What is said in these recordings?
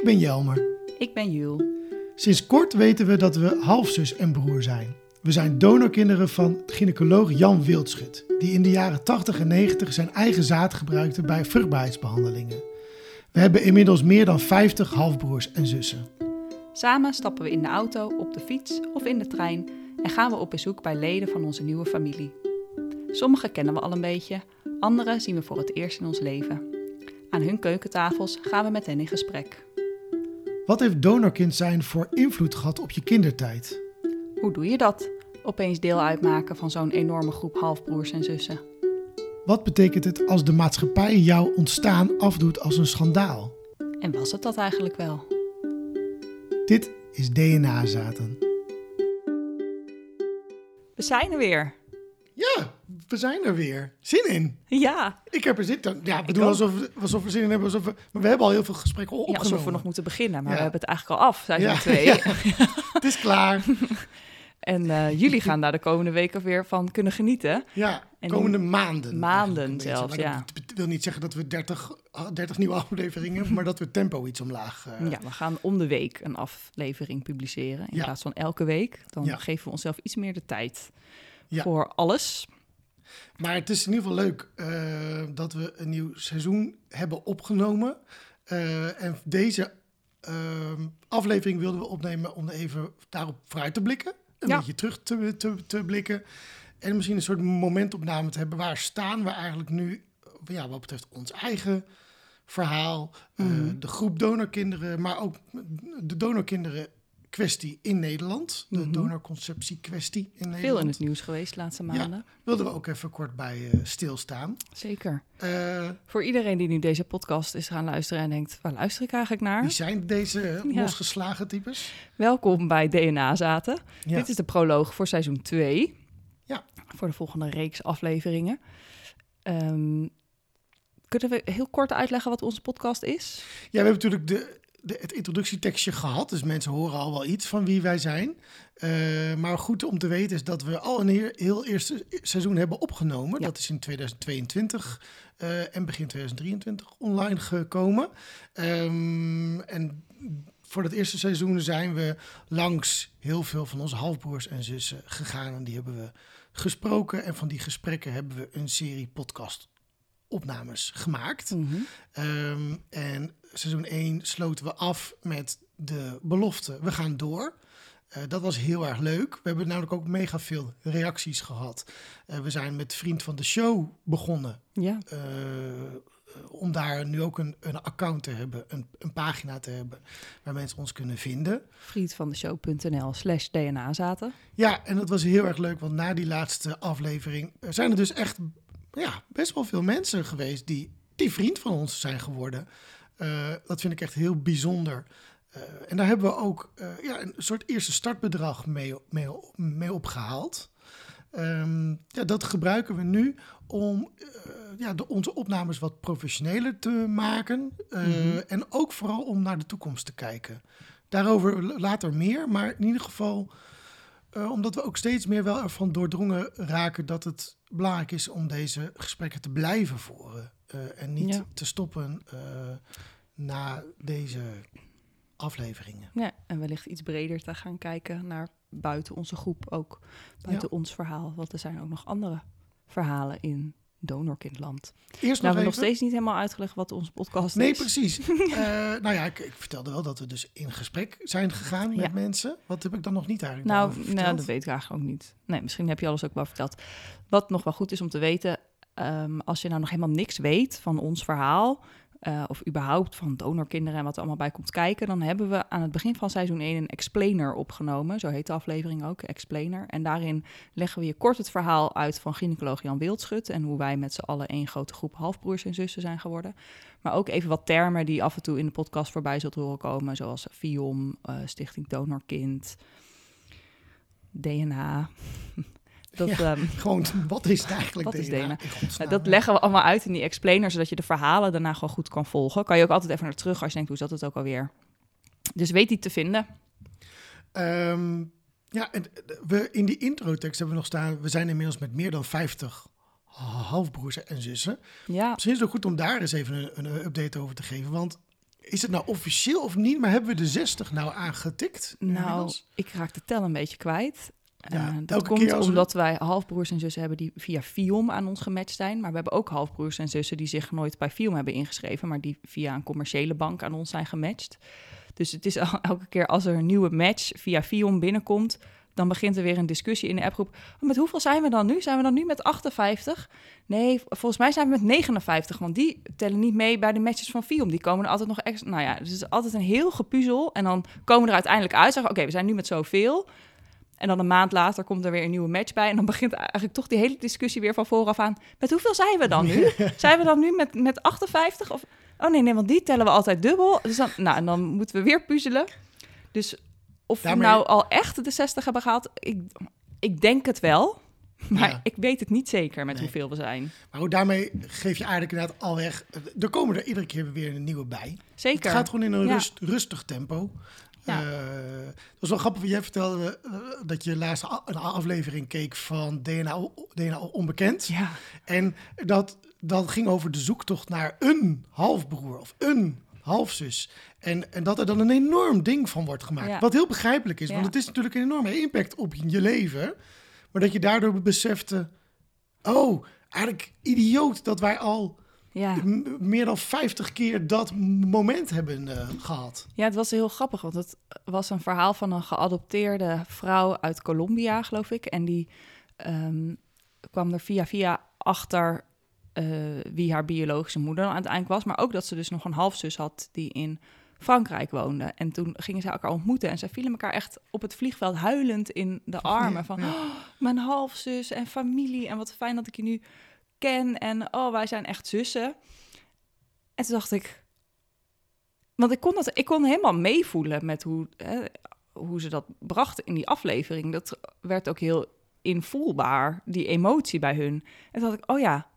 Ik ben Jelmer. Ik ben Jules. Sinds kort weten we dat we halfzus en broer zijn. We zijn donorkinderen van gynaecoloog Jan Wildschut, die in de jaren 80 en 90 zijn eigen zaad gebruikte bij vruchtbaarheidsbehandelingen. We hebben inmiddels meer dan 50 halfbroers en zussen. Samen stappen we in de auto, op de fiets of in de trein en gaan we op bezoek bij leden van onze nieuwe familie. Sommigen kennen we al een beetje, anderen zien we voor het eerst in ons leven. Aan hun keukentafels gaan we met hen in gesprek. Wat heeft donorkind zijn voor invloed gehad op je kindertijd? Hoe doe je dat? Opeens deel uitmaken van zo'n enorme groep halfbroers en zussen. Wat betekent het als de maatschappij jouw ontstaan afdoet als een schandaal? En was het dat eigenlijk wel? Dit is DNA-zaten. We zijn er weer. Ja, we zijn er weer. Zin in. Ja, Ik heb er zin in. Ja, ik bedoel ook. alsof, we- alsof we zin in hebben. Alsof we, maar we hebben al heel veel gesprekken ja opgenomen. alsof we nog moeten beginnen, maar Ja. we hebben het eigenlijk al af, zijn Ja, er twee. ja. Het is klaar. En eh, jullie gaan daar de komende weken weer van kunnen genieten. Ja, En komende maanden. maanden zelfs, ja. Dat wil niet zeggen dat we 30, ah, 30 nieuwe afleveringen, maar dat we tempo iets omlaag. eh, Ja, we gaan om de week een aflevering publiceren. In Ja. plaats van elke week. Dan Ja. geven we onszelf iets meer de tijd Ja. voor alles. Maar het is in ieder geval leuk eh, dat we een nieuw seizoen hebben opgenomen. Eh, en deze ehm, aflevering wilden we opnemen om even daarop vooruit te blikken. Een Ja. beetje terug te, te, te blikken. En misschien een soort momentopname te hebben. Waar staan we eigenlijk nu, eh, ja, wat betreft ons eigen verhaal. eh, Mhm. de groep donorkinderen, maar ook de donorkinderen kwestie in Nederland. De Mhm. donorconceptie kwestie in Nederland. Veel in het nieuws geweest de laatste Ja. maanden. Wilden we ook even kort bij eh, stilstaan. Zeker. Eh, Voor iedereen die nu deze podcast is gaan luisteren en denkt... waar luister ik eigenlijk naar? wie zijn deze Ja. losgeslagen types? Welkom bij DNA Zaten. Ja. Dit is de proloog voor seizoen 2. Ja. Voor de volgende reeks afleveringen. Ehm, kunnen we heel kort uitleggen wat onze podcast is? Ja, we hebben natuurlijk de, de, het introductietekstje gehad. Dus mensen horen al wel iets van wie wij zijn. Eh, maar goed om te weten is dat we al een heel, heel eerste seizoen hebben opgenomen. Ja. Dat is in 2022 eh, en begin 2023 online gekomen. Ehm, en voor het eerste seizoen zijn we langs heel veel van onze halfbroers en zussen gegaan. En die hebben we gesproken. En van die gesprekken hebben we een serie podcast opnames gemaakt. Ehm, en seizoen 1 sloten we af met de belofte: we gaan door. Eh, dat was heel erg leuk. We hebben namelijk ook mega veel reacties gehad. Eh, we zijn met Vriend van de Show begonnen. Ja, eh, om daar nu ook een, een account te hebben, een, een pagina te hebben waar mensen ons kunnen vinden. vriendvandeshow.nl slash DNA Zaten. Ja, en dat was heel erg leuk, want na die laatste aflevering zijn er dus echt ja, best wel veel mensen geweest die, die vriend van ons zijn geworden. Eh, dat vind ik echt heel bijzonder. Eh, en daar hebben we ook eh, ja, een soort eerste startbedrag mee, mee, mee opgehaald. Ehm, ja, dat gebruiken we nu om ja, de, onze opnames wat professioneler te maken. Mhm. En ook vooral om naar de toekomst te kijken. Daarover later meer, maar in ieder geval omdat we ook steeds meer wel ervan doordrongen raken dat het belangrijk is om deze gesprekken te blijven voeren. Eh, en niet Ja. te stoppen eh, na deze afleveringen. Ja, en wellicht iets breder te gaan kijken naar buiten onze groep ook. Buiten ons verhaal, want er zijn ook nog andere verhalen in donorkindland. Eerst Nou, we nog hebben even... nog steeds niet helemaal uitgelegd wat onze podcast Nee, is. precies. Eh, nou ja, ik, ik vertelde wel dat we dus in gesprek zijn gegaan met Ja. mensen. Wat heb ik dan nog niet eigenlijk Nou, nou, dat weet ik eigenlijk ook niet. Nee, misschien heb je alles ook wel verteld. Wat nog wel goed is om te weten, ehm, als je nou nog helemaal niks weet van ons verhaal, eh, of überhaupt van donorkinderen en wat er allemaal bij komt kijken, dan hebben we aan het begin van seizoen 1 een explainer opgenomen. Zo heet de aflevering ook, explainer. En daarin leggen we je kort het verhaal uit van gynaecoloog Jan Wildschut en hoe wij met z'n allen één grote groep halfbroers en zussen zijn geworden. Maar ook even wat termen die af en toe in de podcast voorbij zult horen komen, zoals FIOM, eh, Stichting Donorkind, DNA. Dat, Ja, ehm, Gewoon, wat is het eigenlijk Wat is DNA? Dat leggen we allemaal uit in die explainer, zodat je de verhalen daarna gewoon goed kan volgen. Kan je ook altijd even naar terug als je denkt, hoe zat het ook alweer? Dus weet die te vinden. Ehm, ja, en we, in die introtekst hebben we nog staan... we zijn inmiddels met meer dan 50 halfbroers en zussen. Ja, Misschien is het ook goed om daar eens even een, een update over te geven. Want is het nou officieel of niet? Maar hebben we de 60 nou aangetikt? Nou, inmiddels? ik raak de tel een beetje kwijt. Ja, Eh, dat komt we- omdat wij halfbroers en zussen hebben die via FIOM aan ons gematcht zijn. Maar we hebben ook halfbroers en zussen die zich nooit bij FIOM hebben ingeschreven, maar die via een commerciële bank aan ons zijn gematcht. Dus het is elke keer als er een nieuwe match via FIOM binnenkomt, dan begint er weer een discussie in de appgroep. Oh, met hoeveel zijn we dan nu? Zijn we dan nu met 58? Nee, volgens mij zijn we met 59, want die tellen niet mee bij de matches van FIOM. Die komen er altijd nog extra... Nou ja, dus het is altijd een heel gepuzzel. En dan komen we er uiteindelijk uit, zeggen oké, we zijn nu met zoveel. En dan een maand later komt er weer een nieuwe match bij. En dan begint eigenlijk toch die hele discussie weer van vooraf aan. Met hoeveel zijn we dan nu? Zijn we dan nu met, met 58? Of, oh nee, nee, want die tellen we altijd dubbel. Dus dan, nou, en dan moeten we weer puzzelen. Dus of Daarmee- we nou al echt de 60 hebben gehaald, ik, ik denk het wel. Maar Ja. ik weet het niet zeker met Nee. hoeveel we zijn. Maar goed, daarmee geef je eigenlijk inderdaad al weg. Er komen er iedere keer weer een nieuwe bij. Zeker. Het gaat gewoon in een Ja. rust, rustig tempo. Ja. Eh, dat was wel grappig, jij vertelde eh, dat je laatst een aflevering keek van DNA, DNA Onbekend. Ja, En dat, dat ging over de zoektocht naar een halfbroer of een halfzus. En, en dat er dan een enorm ding van wordt gemaakt. Ja. Wat heel begrijpelijk is, want het is natuurlijk een enorme impact op je leven. Maar dat je daardoor besefte, oh, eigenlijk idioot dat wij al ja. meer dan 50 keer dat moment hebben eh, gehad. Ja, het was heel grappig, want het was een verhaal van een geadopteerde vrouw uit Colombia, geloof ik. En die ehm, kwam er via via achter eh, wie haar biologische moeder dan uiteindelijk was. Maar ook dat ze dus nog een halfzus had die in Frankrijk woonde. En toen gingen ze elkaar ontmoeten en ze vielen elkaar echt op het vliegveld huilend in de armen. Van, Ja. "Oh, mijn halfzus en familie en wat fijn dat ik je nu ken. En oh, wij zijn echt zussen. En toen dacht ik, want ik kon, dat, ik kon helemaal meevoelen met hoe, hè, hoe ze dat brachten in die aflevering. Dat werd ook heel invoelbaar, die emotie bij hun. En toen dacht ik, oh ja,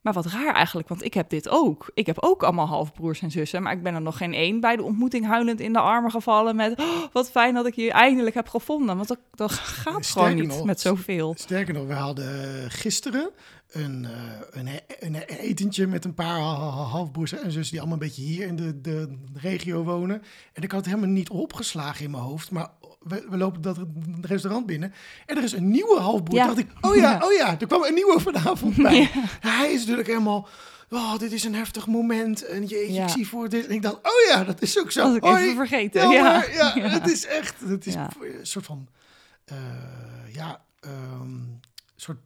maar wat raar eigenlijk, want ik heb dit ook. Ik heb ook allemaal halfbroers en zussen, maar ik ben er nog geen één bij de ontmoeting huilend in de armen gevallen met... "Oh, wat fijn dat ik je eindelijk heb gevonden, want dat, dat gaat Sterker gewoon niet nog, met zoveel. Sterker nog, we hadden gisteren een, eh, een, een etentje met een paar ha- ha- halfbroers en zussen die allemaal een beetje hier in de, de regio wonen. En ik had het helemaal niet opgeslagen in mijn hoofd, maar we, we lopen dat restaurant binnen en er is een nieuwe halfbroer. Ja. Dacht ik, oh ja, Ja. oh ja, er kwam een nieuwe vanavond bij. Hij is natuurlijk helemaal... Oh, dit is een heftig moment. En jeetje, Ja. ik zie voor dit. En ik dacht, oh ja, dat is ook zo. Dat ik Hoi. even vergeten. Ja, Ja, maar, ja, Ja. het is echt. Het is Ja. een soort van. eh, ja, ehm, soort.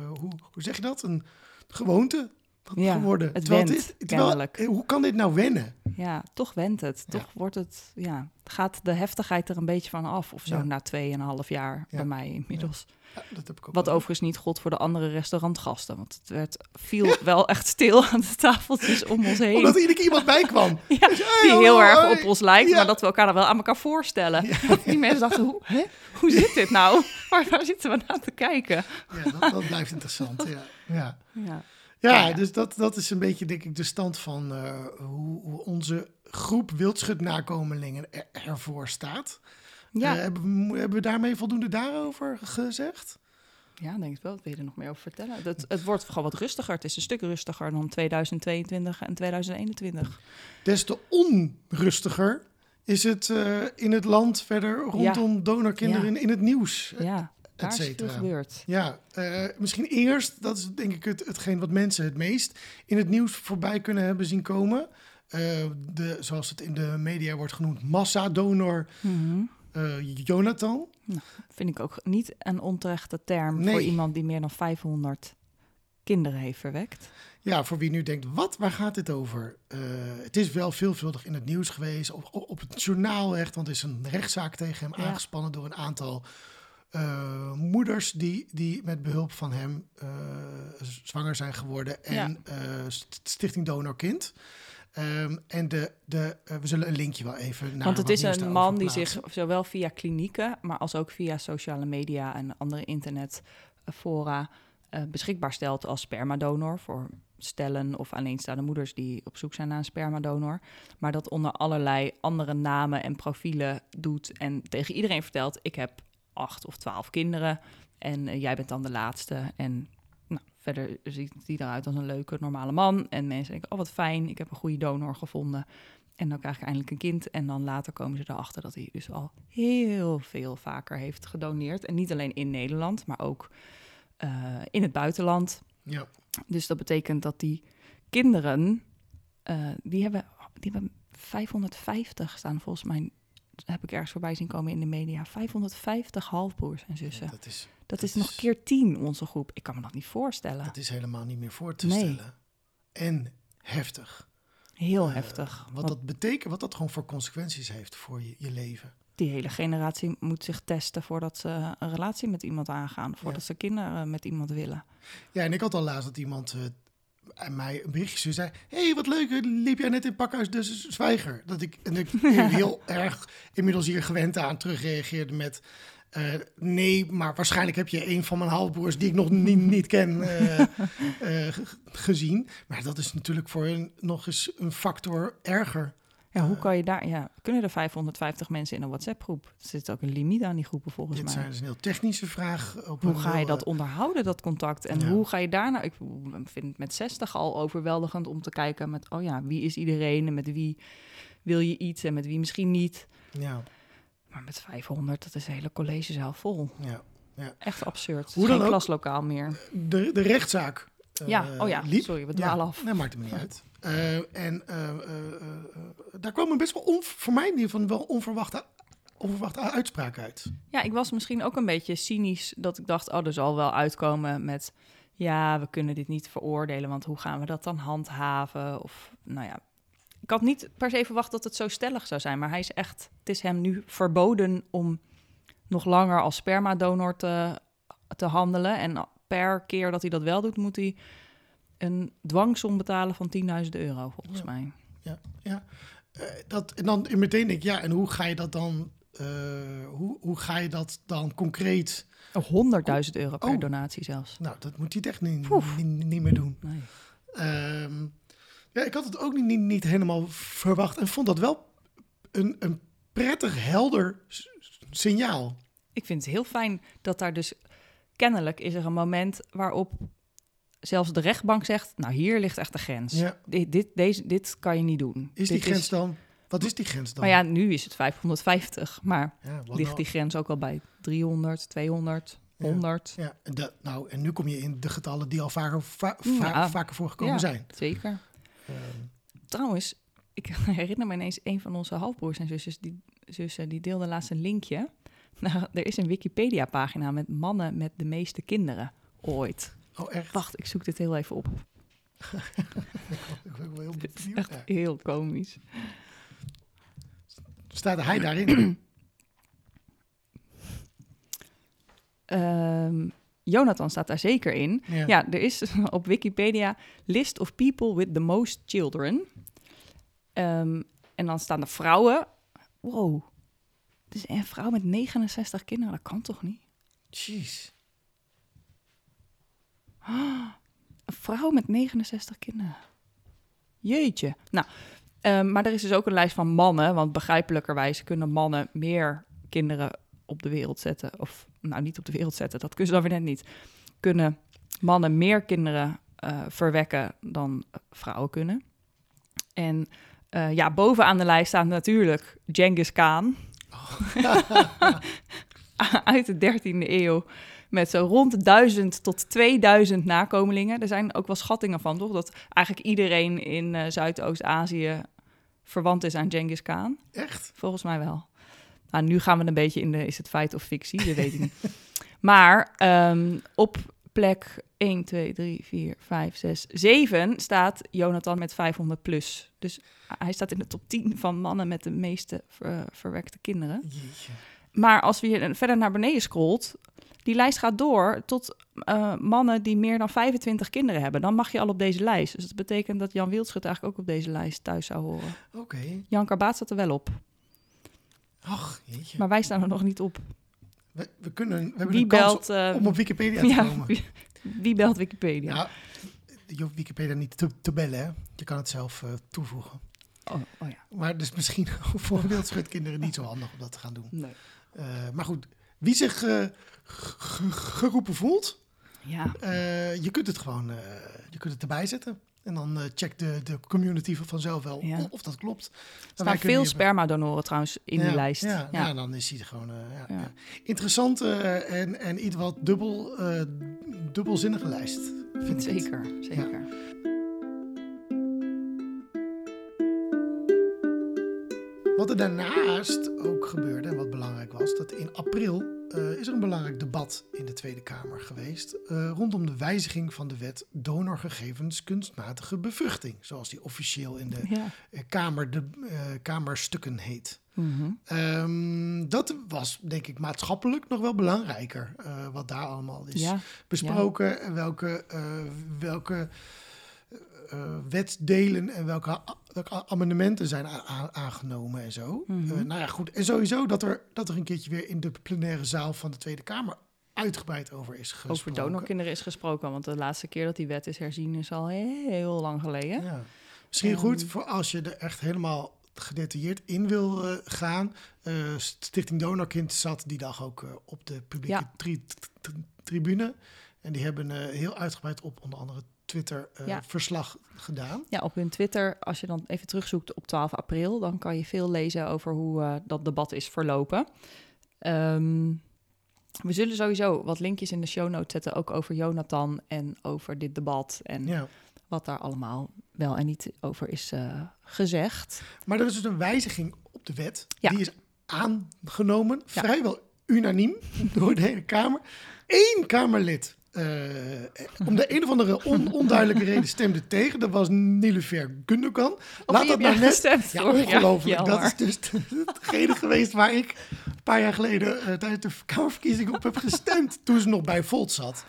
Eh, hoe, hoe zeg je dat? Een gewoonte Ja, geworden. het Terwijl went, dit, terwijl, eh, hoe kan dit nou wennen? Ja, toch went het. Ja. Toch wordt het, ja, gaat de heftigheid er een beetje van af of zo Ja. na tweeënhalf jaar Ja. bij mij inmiddels. Ja, dat heb ik ook Wat wel. overigens niet god voor de andere restaurantgasten, want het werd, viel wel echt stil aan de tafeltjes om ons heen. Omdat er iedere keer iemand bij kwam. Ja, Hey, die heel erg op ons lijkt, maar dat we elkaar dan wel aan elkaar voorstellen. Dat die mensen dachten, hoe, hè? hoe zit dit nou? Waar, waar zitten we naar te kijken? Ja, dat, dat blijft interessant. Ja, ja. Ja, dus dat, dat is een beetje, denk ik, de stand van eh, hoe, hoe onze groep wildschut-nakomelingen er, ervoor staat. Ja. Eh, hebben, we, hebben we daarmee voldoende daarover gezegd? ja denk ik wel. Wat wil je er nog meer over vertellen? Het, het wordt gewoon wat rustiger. Het is een stuk rustiger dan 2022 en 2021. Des te onrustiger is het eh, in het land verder rondom donorkinderen Ja. in, in het nieuws. Ja, daar is veel gebeurd. Ja, eh, misschien eerst, dat is denk ik het, hetgeen wat mensen het meest in het nieuws voorbij kunnen hebben zien komen. De, zoals het in de media wordt genoemd, massadonor Mhm. Eh, Jonathan. Vind ik ook niet een onterechte term Nee. voor iemand die meer dan 500 kinderen heeft verwekt. Ja, voor wie nu denkt, wat, waar gaat dit over? Eh, het is wel veelvuldig in het nieuws geweest, op, op, het journaal echt, want er is een rechtszaak tegen hem Ja. aangespannen door een aantal eh, moeders die, die met behulp van hem zwanger zijn geworden en Ja. St- Stichting Donor Ehm, en de, de, eh, we zullen een linkje wel even naar Want het is een man die zich zowel via klinieken, maar als ook via sociale media en andere internetfora eh, beschikbaar stelt als spermadonor voor stellen of alleenstaande moeders die op zoek zijn naar een spermadonor. Maar dat onder allerlei andere namen en profielen doet en tegen iedereen vertelt: ik heb acht of twaalf kinderen en eh, jij bent dan de laatste. En verder ziet hij eruit als een leuke, normale man. En mensen denken: oh wat fijn, ik heb een goede donor gevonden. En dan krijg ik eindelijk een kind. En dan later komen ze erachter dat hij dus al heel veel vaker heeft gedoneerd. En niet alleen in Nederland, maar ook eh, in het buitenland. Ja. Dus dat betekent dat die kinderen, eh, die, hebben, die hebben 550 staan volgens mij, heb ik ergens voorbij zien komen in de media. 550 halfbroers en zussen. Dat is, dat, is nog keer 10 onze groep. Ik kan me dat niet voorstellen. dat is helemaal niet meer voor te Nee. stellen. En heftig. Heel Eh, heftig. Wat dat betekent, wat dat gewoon voor consequenties heeft voor je, je leven. die hele generatie moet zich testen voordat ze een relatie met iemand aangaan. Voordat ze kinderen met iemand willen. Ja, en ik had al laatst dat iemand aan mij een berichtje zei... Hé, hey, wat leuk, liep jij net in Pakhuis de Z- Zwijger? Dat ik, en ik heel erg inmiddels hier gewend aan terugreageerde met... eh, nee, maar waarschijnlijk heb je een van mijn halfbroers die ik nog niet, niet ken eh, eh, gezien. Maar dat is natuurlijk voor hun nog eens een factor erger. Ja, hoe kan je daar... Ja, kunnen er 550 mensen in een WhatsApp-groep? Er zit ook een limiet aan die groepen volgens Dit mij. zijn dus een heel technische vraag. Op Hoe ga je dat onderhouden, dat contact? En Ja. hoe ga je daarna... Ik vind het met 60 al overweldigend om te kijken met... Oh ja, wie is iedereen en met wie wil je iets en met wie misschien niet. Ja, Maar met 500, dat is een hele collegezaal vol. ja. Echt absurd. Hoe Geen dan ook. klaslokaal meer. De, de rechtszaak eh, ja, oh ja, liep. sorry, we dwalen Ja, af. Nee, maakt het me niet uit. Eh, en eh, eh, eh, eh, daar kwam een best wel, on, voor mij in ieder geval, wel onverwachte, onverwachte uitspraak uit. Ja, ik was misschien ook een beetje cynisch dat ik dacht, oh, er zal wel uitkomen met, ja, we kunnen dit niet veroordelen, want hoe gaan we dat dan handhaven? Of, nou ja, ik had niet per se verwacht dat het zo stellig zou zijn, maar hij is echt, het is hem nu verboden om nog langer als spermadonor te, te handelen. En per keer dat hij dat wel doet, moet hij een dwangsom betalen van 10.000 euro, volgens Ja. mij. Eh, dat, en dan meteen denk ik, ja, en hoe ga je dat dan, eh, hoe, hoe ga je dat dan concreet, Of 100.000 euro per Oh. donatie zelfs. nou, dat moet hij echt niet, niet meer doen. Nee. Ehm, ja, ik had het ook niet, niet, niet helemaal verwacht en vond dat wel een, een prettig helder signaal. Ik vind het heel fijn dat daar dus kennelijk is er een moment waarop zelfs de rechtbank zegt: Nou, hier ligt echt de grens. Ja. Dit, dit, deze, dit kan je niet doen. Is die Dit grens dan, wat is die grens dan? Maar ja, nu is het 550, maar Ja, wat ligt nou- die grens ook al bij 300, 200, Ja. 100? Ja, en, dat, nou, en nu kom je in de getallen die al vaker, va- va- Ja. vaker voorgekomen Ja. zijn. Zeker. Trouwens, ik herinner me ineens een van onze halfbroers en zusjes, die, zussen, die deelde laatst een linkje. Nou, er is een Wikipedia-pagina met mannen met de meeste kinderen ooit. oh, echt? Wacht, ik zoek dit heel even op. Ik ben wel heel benieuwd. echt heel komisch. Staat hij daarin? Ehm, Jonathan staat daar zeker in. Ja. Ja. er is op Wikipedia list of people with the most children. Ehm, en dan staan er vrouwen. Wow. Dus een vrouw met 69 kinderen, dat kan toch niet? Jeez. Een vrouw met 69 kinderen. Jeetje. Nou, ehm, maar er is dus ook een lijst van mannen. Want begrijpelijkerwijs kunnen mannen meer kinderen op de wereld zetten. Of nou, niet op de wereld zetten, dat kunnen ze dan weer net niet. Kunnen mannen meer kinderen eh, verwekken dan vrouwen kunnen. En eh, ja, bovenaan de lijst staat natuurlijk Genghis Khan. Uit de 13e eeuw. Met zo rond de 1000 tot 2000 nakomelingen. Er zijn ook wel schattingen van, toch? Dat eigenlijk iedereen in eh, Zuidoost-Azië verwant is aan Genghis Khan. Echt? Volgens mij wel. Nou, nu gaan we een beetje in de is het feit of fictie, dat weet ik niet. Maar ehm, op plek 1, 2, 3, 4, 5, 6, 7 staat Jonathan met 500 plus. Dus hij staat in de top 10 van mannen met de meeste ver- verwekte kinderen. Jeetje. Maar als we hier verder naar beneden scrolt, die lijst gaat door tot eh, mannen die meer dan 25 kinderen hebben. Dan mag je al op deze lijst. Dus dat betekent dat Jan Wildschut eigenlijk ook op deze lijst thuis zou horen. Oké. Jan Karbaat staat er wel op, Ach, jeetje. maar wij staan er nog niet op. We, we kunnen, we hebben Wie een kans belt, eh, om op Wikipedia te ja, komen. wie, wie belt Wikipedia? Ja, je hoeft Wikipedia niet te, te bellen, hè. Je kan het zelf eh, toevoegen. Oh, oh ja, Maar is misschien voor wildschutkinderen niet zo handig om dat te gaan doen. nee. Eh, maar goed, wie zich eh, geroepen voelt, Ja, je kunt het gewoon je kunt het erbij zetten. En dan uh, checkt de, de community vanzelf wel Ja. of, of dat klopt. Er staan veel spermadonoren trouwens in ja, die lijst. Ja, Ja. dan is hij gewoon... eh, ja, Ja. ja. Interessant eh, en, en iets wat dubbel, eh, dubbelzinnige lijst. Vind ik het. Zeker, Wat er daarnaast ook gebeurde en wat belangrijk was, dat in april eh, is er een belangrijk debat in de Tweede Kamer geweest eh, rondom de wijziging van de wet donorgegevens kunstmatige bevruchting, zoals die officieel in de Ja. eh, Kamer de Kamerstukken heet. Mhm. Ehm, dat was denk ik maatschappelijk nog wel belangrijker, wat daar allemaal is ja. besproken en welke, welke wetsdelen en welke, welke amendementen zijn aangenomen en zo. Mhm. Eh, nou ja, goed. En sowieso dat er, dat er een keertje weer in de plenaire zaal van de Tweede Kamer uitgebreid over is gesproken. Over donorkinderen is gesproken, want de laatste keer dat die wet is herzien is al heel lang geleden. Ja. Misschien goed voor als je er echt helemaal gedetailleerd in wil eh, gaan. Eh, Stichting Donorkind zat die dag ook eh, op de publieke Ja. tri- tri- tribune. En die hebben eh, heel uitgebreid op onder andere Twitter eh, Ja. gedaan. Ja, op hun Twitter, als je dan even terugzoekt op 12 april, dan kan je veel lezen over hoe eh, dat debat is verlopen. Ehm, we zullen sowieso wat linkjes in de show notes zetten, ook over Jonathan en over dit debat en Ja. wat daar allemaal wel en niet over is eh, gezegd. Maar er is dus een wijziging op de wet. Ja. Die is aangenomen, vrijwel unaniem, door de hele Kamer. Eén Kamerlid, eh, om de een of andere on- onduidelijke reden, stemde tegen. Dat was Nilufer Gundogan. Laat dat nou net... gestemd. Ja, ongelooflijk. dat is dus hetgene geweest waar ik een paar jaar geleden eh, tijdens de Kamerverkiezing op heb gestemd. Toen ze nog bij Volt zat.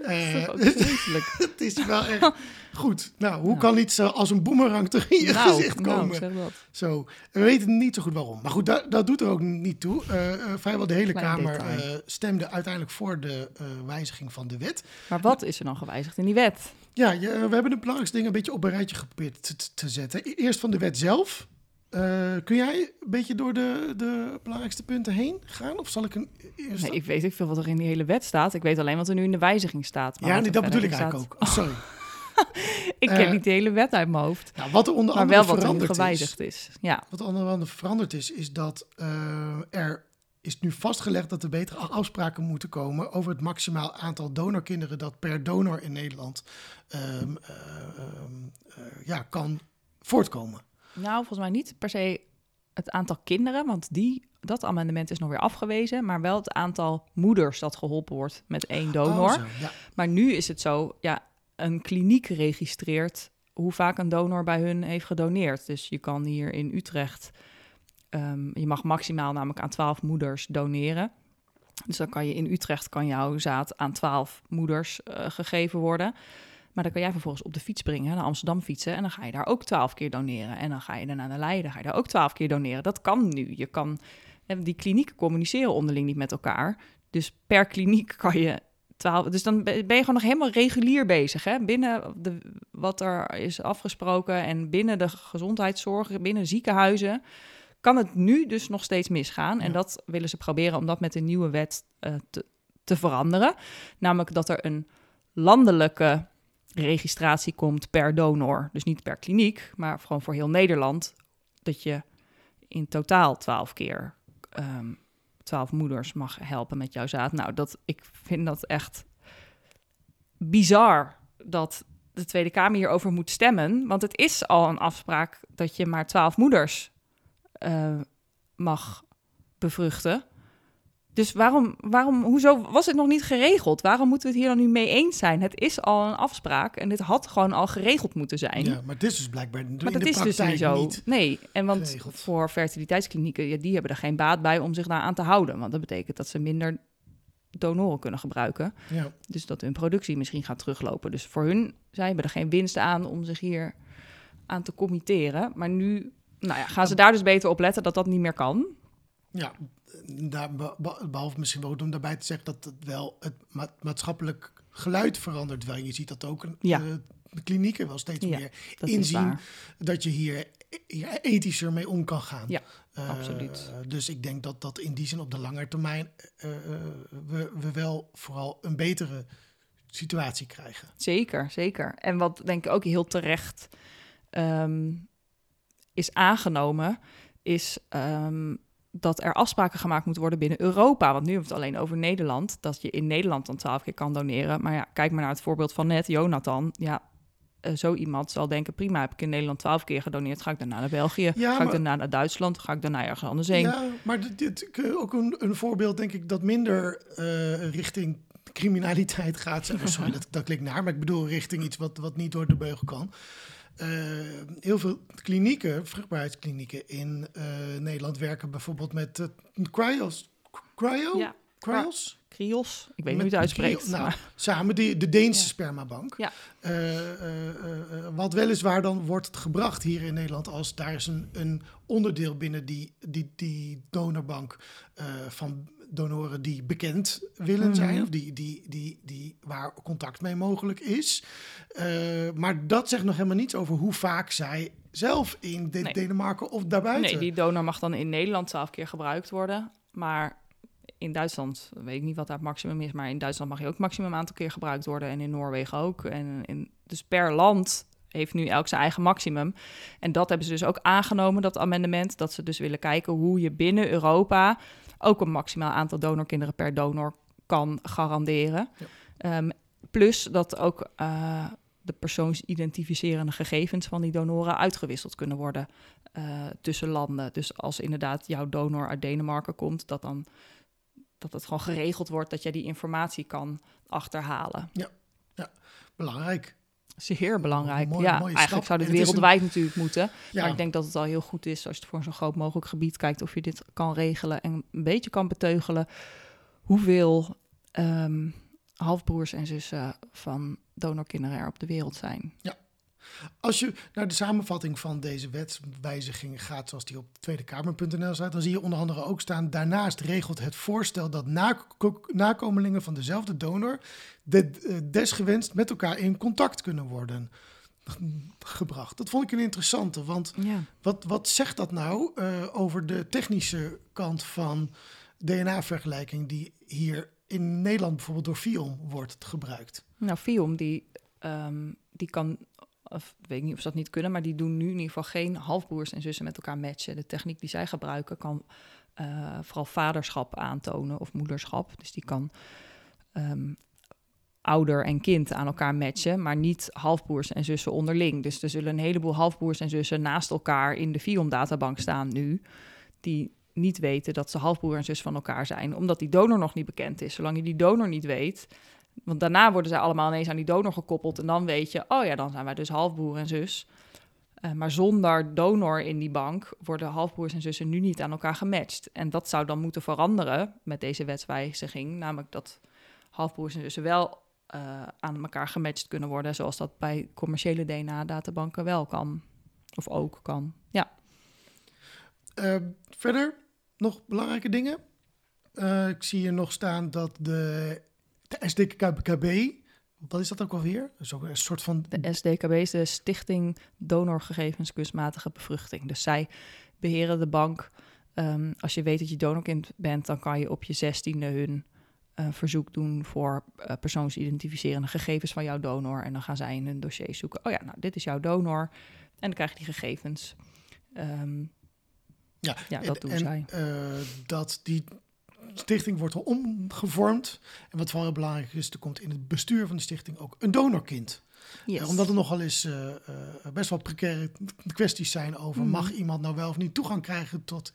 Eh, vreselijk. het is wel echt goed. Nou, hoe kan iets eh, als een boemerang terug in je nou, gezicht komen? nou, zeg dat. Zo, we weten niet zo goed waarom. Maar goed, dat, dat doet er ook niet toe. Eh, vrijwel de hele Klein Kamer stemde uiteindelijk voor de wijziging van de wet. Maar wat is er dan gewijzigd in die wet? Ja, je, we hebben de belangrijkste dingen een beetje op een rijtje geprobeerd te, te zetten. E- Eerst van de wet zelf. Eh, kun jij een beetje door de, de belangrijkste punten heen gaan? Of zal ik een eerst... Nee, ik weet niet veel wat er in die hele wet staat. Ik weet alleen wat er nu in de wijziging staat. Maar ja, wat nee, er dat bedoel ik eigenlijk ook. Oh, sorry. Ik ken Eh, niet de hele wet uit mijn hoofd. Nou, wat er onder Maar andere wel wat er veranderd is, gewijzigd is. Ja, Wat onder andere veranderd is, is dat eh, er is nu vastgelegd dat er betere afspraken moeten komen over het maximaal aantal donorkinderen dat per donor in Nederland ehm, eh, ehm, eh, ja, kan voortkomen. Nou volgens mij niet per se het aantal kinderen, want die, dat amendement is nog weer afgewezen. Maar wel het aantal moeders dat geholpen wordt met één donor. Oh, zo, ja. Maar nu is het zo, ja, een kliniek registreert hoe vaak een donor bij hun heeft gedoneerd. Dus je kan hier in Utrecht, ehm, je mag maximaal namelijk aan 12 moeders doneren. Dus dan kan je in Utrecht kan jouw zaad aan 12 moeders eh, gegeven worden. Maar dan kan jij vervolgens op de fiets brengen, naar Amsterdam fietsen. En dan ga je daar ook 12 keer doneren. En dan ga je daarna naar Leiden, ga je daar ook 12 keer doneren. Dat kan nu. Je kan, en die klinieken communiceren onderling niet met elkaar. Dus per kliniek kan je 12. Dus dan ben je gewoon nog helemaal regulier bezig. Hè? Binnen de, wat er is afgesproken en binnen de gezondheidszorg, binnen ziekenhuizen. Kan het nu dus nog steeds misgaan. En dat willen ze proberen om dat met de nieuwe wet eh, te, te veranderen. Namelijk dat er een landelijke registratie komt per donor. Dus niet per kliniek, maar gewoon voor heel Nederland. Dat je in totaal 12 keer ehm 12 moeders mag helpen met jouw zaad. Nou, dat, ik vind dat echt bizar dat de Tweede Kamer hierover moet stemmen. Want het is al een afspraak dat je maar 12 moeders eh, mag bevruchten. Dus waarom, waarom, hoezo was het nog niet geregeld? Waarom moeten we het hier dan nu mee eens zijn? Het is al een afspraak en dit had gewoon al geregeld moeten zijn. Ja, maar dit is dus blijkbaar in Maar de dat is dus niet zo. niet. Nee, en want geregeld. voor fertiliteitsklinieken, ja, die hebben er geen baat bij om zich daar aan te houden. Want dat betekent dat ze minder donoren kunnen gebruiken. Ja. Dus dat hun productie misschien gaat teruglopen. Dus voor hun, zij hebben er geen winst aan om zich hier aan te committeren. Maar nu nou ja, gaan ze daar dus beter op letten dat dat niet meer kan. Ja, daar, be- be- behalve misschien wel om daarbij te zeggen dat het wel het ma- maatschappelijk geluid verandert. Wel, je ziet dat ook een, Ja. eh, de klinieken wel steeds Ja, meer Dat inzien dat je hier hier ethischer mee om kan gaan. Ja, Eh, absoluut. Dus ik denk dat dat in die zin op de lange termijn eh, we, we wel vooral een betere situatie krijgen. Zeker, zeker. En wat denk ik ook heel terecht ehm, is aangenomen, is ehm, dat er afspraken gemaakt moeten worden binnen Europa. Want nu hebben we het alleen over Nederland, dat je in Nederland dan twaalf keer kan doneren. Maar ja, kijk maar naar het voorbeeld van net, Jonathan. Ja, uh, zo iemand zal denken, prima, heb ik in Nederland twaalf keer gedoneerd, ga ik daarna naar België, Ja, ga ik daarna naar Duitsland, ga ik daarna ergens anders heen. Ja, maar dit, dit ook een, een voorbeeld, denk ik, dat minder eh, richting criminaliteit gaat. Sorry, dat, dat klinkt naar, maar ik bedoel richting iets wat, wat niet door de beugel kan. Eh, heel veel klinieken, vruchtbaarheidsklinieken in eh, Nederland werken bijvoorbeeld met eh, cryos. Cryo? Ja, Cryos? Krios, ik weet niet hoe je het uitspreekt. Nou, maar- Samen die, de Deense Ja. spermabank. Ja. Wat weliswaar dan wordt het gebracht hier in Nederland als daar is een, een onderdeel binnen die, die, die donorbank van donoren die bekend willen Mhm. zijn of die, die, die, die, waar contact mee mogelijk is. Eh, maar dat zegt nog helemaal niets over hoe vaak zij zelf in de- Nee. Denemarken of daarbuiten. Nee, die donor mag dan in Nederland twaalf keer gebruikt worden. Maar in Duitsland, weet ik niet wat het maximum is, maar in Duitsland mag je ook maximum aantal keer gebruikt worden. En in Noorwegen ook. En in, dus per land heeft nu elk zijn eigen maximum. En dat hebben ze dus ook aangenomen, dat amendement. Dat ze dus willen kijken hoe je binnen Europa ook een maximaal aantal donorkinderen per donor kan garanderen. Ja. Ehm, plus dat ook eh, de persoonsidentificerende gegevens van die donoren uitgewisseld kunnen worden eh, tussen landen. Dus als inderdaad jouw donor uit Denemarken komt, dat dan dat het gewoon geregeld wordt dat jij die informatie kan achterhalen. Belangrijk. Zeer belangrijk. Mooi- ja, eigenlijk stap. zou dit een- wereldwijd natuurlijk moeten. Ja, Maar ik denk dat het al heel goed is als je voor zo'n groot mogelijk gebied kijkt of je dit kan regelen en een beetje kan beteugelen hoeveel ehm, halfbroers en zussen van donorkinderen er op de wereld zijn. Als je naar de samenvatting van deze wetswijziging gaat, zoals die op tweedekamer.nl staat, dan zie je onder andere ook staan: daarnaast regelt het voorstel dat nako- nakomelingen van dezelfde donor de, eh, desgewenst met elkaar in contact kunnen worden gebracht. Dat vond ik een interessante, want Ja. wat, wat zegt dat nou eh, over de technische kant van DNA-vergelijking die hier in Nederland bijvoorbeeld door FIOM wordt gebruikt? Nou, Fium, die, ehm, die kan, of ik weet niet of ze dat niet kunnen, maar die doen nu in ieder geval geen halfbroers en zussen met elkaar matchen. De techniek die zij gebruiken kan eh, vooral vaderschap aantonen of moederschap. Dus die kan ehm, ouder en kind aan elkaar matchen, maar niet halfbroers en zussen onderling. Dus er zullen een heleboel halfbroers en zussen naast elkaar in de Fium-databank staan nu, die niet weten dat ze halfbroer en zus van elkaar zijn, omdat die donor nog niet bekend is. Zolang je die donor niet weet, want daarna worden zij allemaal ineens aan die donor gekoppeld. En dan weet je, oh ja, dan zijn wij dus halfbroer en zus. Eh, maar zonder donor in die bank worden halfbroers en zussen nu niet aan elkaar gematcht. En dat zou dan moeten veranderen met deze wetswijziging. Namelijk dat halfbroers en zussen wel eh, aan elkaar gematcht kunnen worden. Zoals dat bij commerciële DNA-databanken wel kan. Of ook kan. Ja. Eh, verder nog belangrijke dingen. Ik zie hier nog staan dat de, de SDKB, wat is dat ook alweer? Dat is ook een soort van. De SDKB is de Stichting Donorgegevens Kunstmatige Bevruchting. Dus zij beheren de bank. Ehm, als je weet dat je donorkind bent, dan kan je op je zestiende hun eh, verzoek doen voor eh, persoonsidentificerende gegevens van jouw donor. En dan gaan zij in hun dossier zoeken. Oh ja, nou, dit is jouw donor. En dan krijg je die gegevens. Ehm, Ja, ja, dat en, doen en, zij. eh, dat die stichting wordt al omgevormd. En wat vooral heel belangrijk is, er komt in het bestuur van de stichting ook een donorkind. Yes. Eh, omdat er nogal eens eh, eh, best wel precaire kwesties zijn over... Mhm. mag iemand nou wel of niet toegang krijgen tot,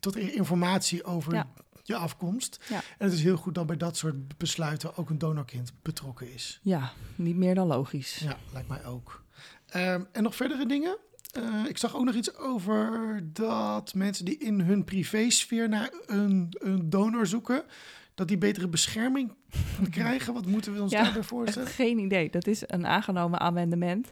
tot informatie over Ja. je afkomst. Ja. En het is heel goed dat bij dat soort besluiten ook een donorkind betrokken is. Ja, niet meer dan logisch. Ja, lijkt mij ook. Ehm, en nog verdere dingen? Eh, ik zag ook nog iets over dat mensen die in hun privésfeer naar een, een donor zoeken, dat die betere bescherming krijgen. Wat moeten we ons Ja, daarbij voorstellen? Geen idee. Dat is een aangenomen amendement.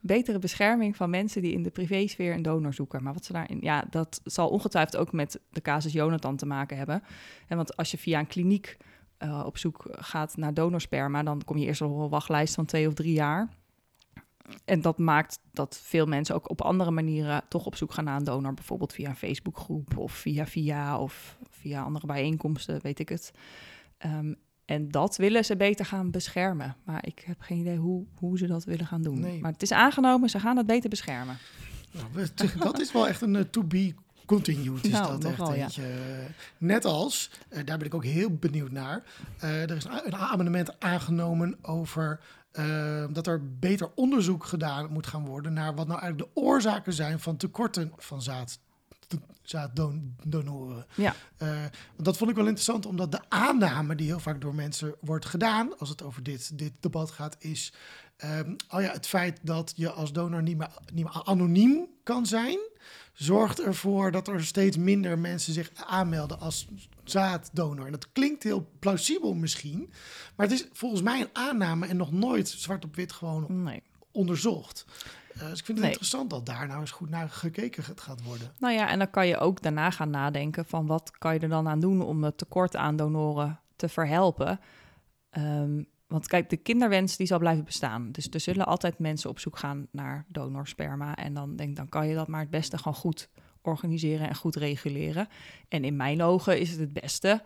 Betere bescherming van mensen die in de privésfeer een donor zoeken. Maar wat ze daarin. Ja, dat zal ongetwijfeld ook met de casus Jonathan te maken hebben. En want als je via een kliniek eh, op zoek gaat naar donorsperma, dan kom je eerst op een wachtlijst van twee of drie jaar. En dat maakt dat veel mensen ook op andere manieren toch op zoek gaan naar een donor. Bijvoorbeeld via een Facebookgroep of via via of via andere bijeenkomsten, weet ik het. Ehm, En dat willen ze beter gaan beschermen. Maar ik heb geen idee hoe, hoe ze dat willen gaan doen. Nee. Maar het is aangenomen, ze gaan het beter beschermen. Nou, dat is wel echt een eh, to be continued. Is Nou, dat echt ja. eentje. Net als, eh, daar ben ik ook heel benieuwd naar. eh, er is een, een amendement aangenomen over eh, dat er beter onderzoek gedaan moet gaan worden naar wat nou eigenlijk de oorzaken zijn van tekorten van zaad. Zaaddonoren. Ja. Eh, dat vond ik wel interessant, omdat de aanname die heel vaak door mensen wordt gedaan, als het over dit, dit debat gaat, is ehm, oh ja, het feit dat je als donor niet meer, niet meer anoniem kan zijn, zorgt ervoor dat er steeds minder mensen zich aanmelden als zaaddonor. En dat klinkt heel plausibel misschien, maar het is volgens mij een aanname en nog nooit zwart op wit gewoon Nee. onderzocht. Eh, dus ik vind het Nee. interessant dat daar nou eens goed naar gekeken gaat- gaat worden. Nou ja, en dan kan je ook daarna gaan nadenken van wat kan je er dan aan doen om het tekort aan donoren te verhelpen. Ehm, want kijk, de kinderwens die zal blijven bestaan. Dus er zullen altijd mensen op zoek gaan naar donorsperma. En dan denk dan kan je dat maar het beste gewoon goed organiseren en goed reguleren. En in mijn ogen is het het beste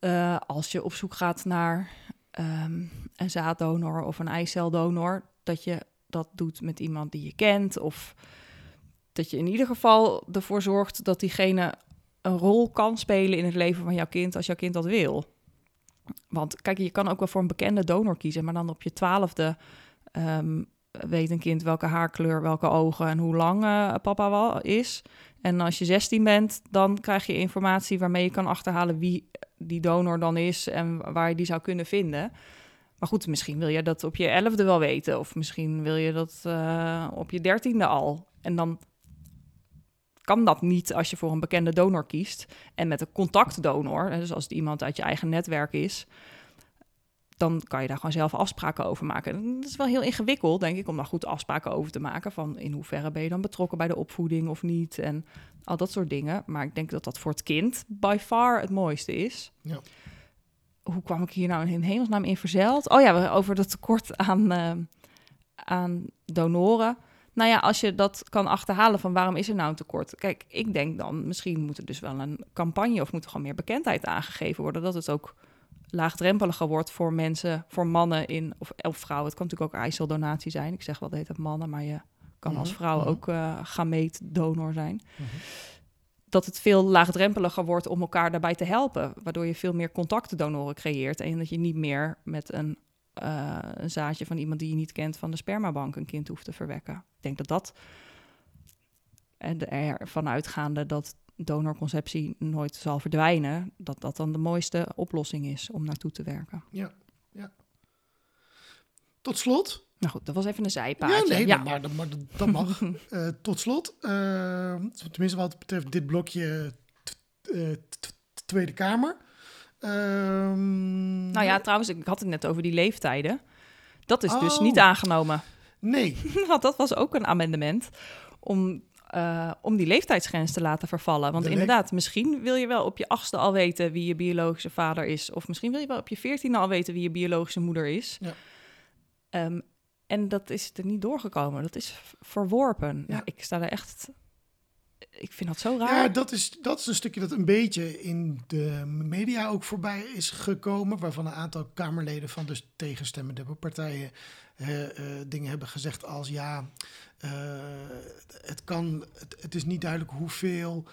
eh, als je op zoek gaat naar ehm, een zaaddonor of een eiceldonor, dat je dat doet met iemand die je kent of dat je in ieder geval ervoor zorgt dat diegene een rol kan spelen in het leven van jouw kind als jouw kind dat wil. Want kijk, je kan ook wel voor een bekende donor kiezen, maar dan op je twaalfde ehm, weet een kind welke haarkleur, welke ogen en hoe lang eh, papa wel is. En als je 16 bent, dan krijg je informatie waarmee je kan achterhalen wie die donor dan is en waar je die zou kunnen vinden. Maar goed, misschien wil je dat op je elfde wel weten. Of misschien wil je dat eh, op je dertiende al. En dan kan dat niet als je voor een bekende donor kiest. En met een contactdonor, dus als het iemand uit je eigen netwerk is... dan kan je daar gewoon zelf afspraken over maken. En dat is wel heel ingewikkeld, denk ik, om daar goed afspraken over te maken. Van in hoeverre ben je dan betrokken bij de opvoeding of niet. En al dat soort dingen. Maar ik denk dat dat voor het kind by far het mooiste is Ja. hoe kwam ik hier nou in hemelsnaam in verzeild? Oh ja, we- over dat tekort aan, eh, aan donoren. Nou ja, als je dat kan achterhalen van waarom is er nou een tekort? Kijk, ik denk dan misschien moet er dus wel een campagne of moet er gewoon meer bekendheid aangegeven worden. Dat het ook laagdrempeliger wordt voor mensen, voor mannen in, of, of vrouwen. Het kan natuurlijk ook eiceldonatie zijn. Ik zeg wel hele tijd mannen, maar je kan als Mhm, vrouw mhm. ook eh gameetdonor zijn Mhm. dat het veel laagdrempeliger wordt om elkaar daarbij te helpen. Waardoor je veel meer contactdonoren creëert. En dat je niet meer met een, eh, een zaadje van iemand die je niet kent van de spermabank een kind hoeft te verwekken. Ik denk dat dat. En ervan uitgaande dat donorconceptie nooit zal verdwijnen, dat dat dan de mooiste oplossing is om naartoe te werken. Tot slot, Nou goed, dat was even een Ja, zijpaadje. nee, Ja, dat- maar, dat- maar dat, mag. Eh, tot slot, eh, tenminste wat betreft dit blokje Tweede Kamer. Ehm, Nou ja, trouwens, ik had het net over die leeftijden. Dat is dus Oh. niet aangenomen. Nee, Want dat was ook een amendement om, eh, om die leeftijdsgrens te laten vervallen. Want De inderdaad, misschien wil je wel op je achtste al weten wie je biologische vader is. Of misschien wil je wel op je veertiende al weten wie je biologische moeder is. Ja. Ehm, en dat is er niet doorgekomen. Dat is verworpen. Ja. Ja. ik sta er echt... Ik vind dat zo raar. ja, dat is, dat is een stukje dat een beetje in de media ook voorbij is gekomen. Waarvan een aantal Kamerleden van de tegenstemmende partijen eh, eh, dingen hebben gezegd als ja, eh, het, kan, het, het is niet duidelijk hoeveel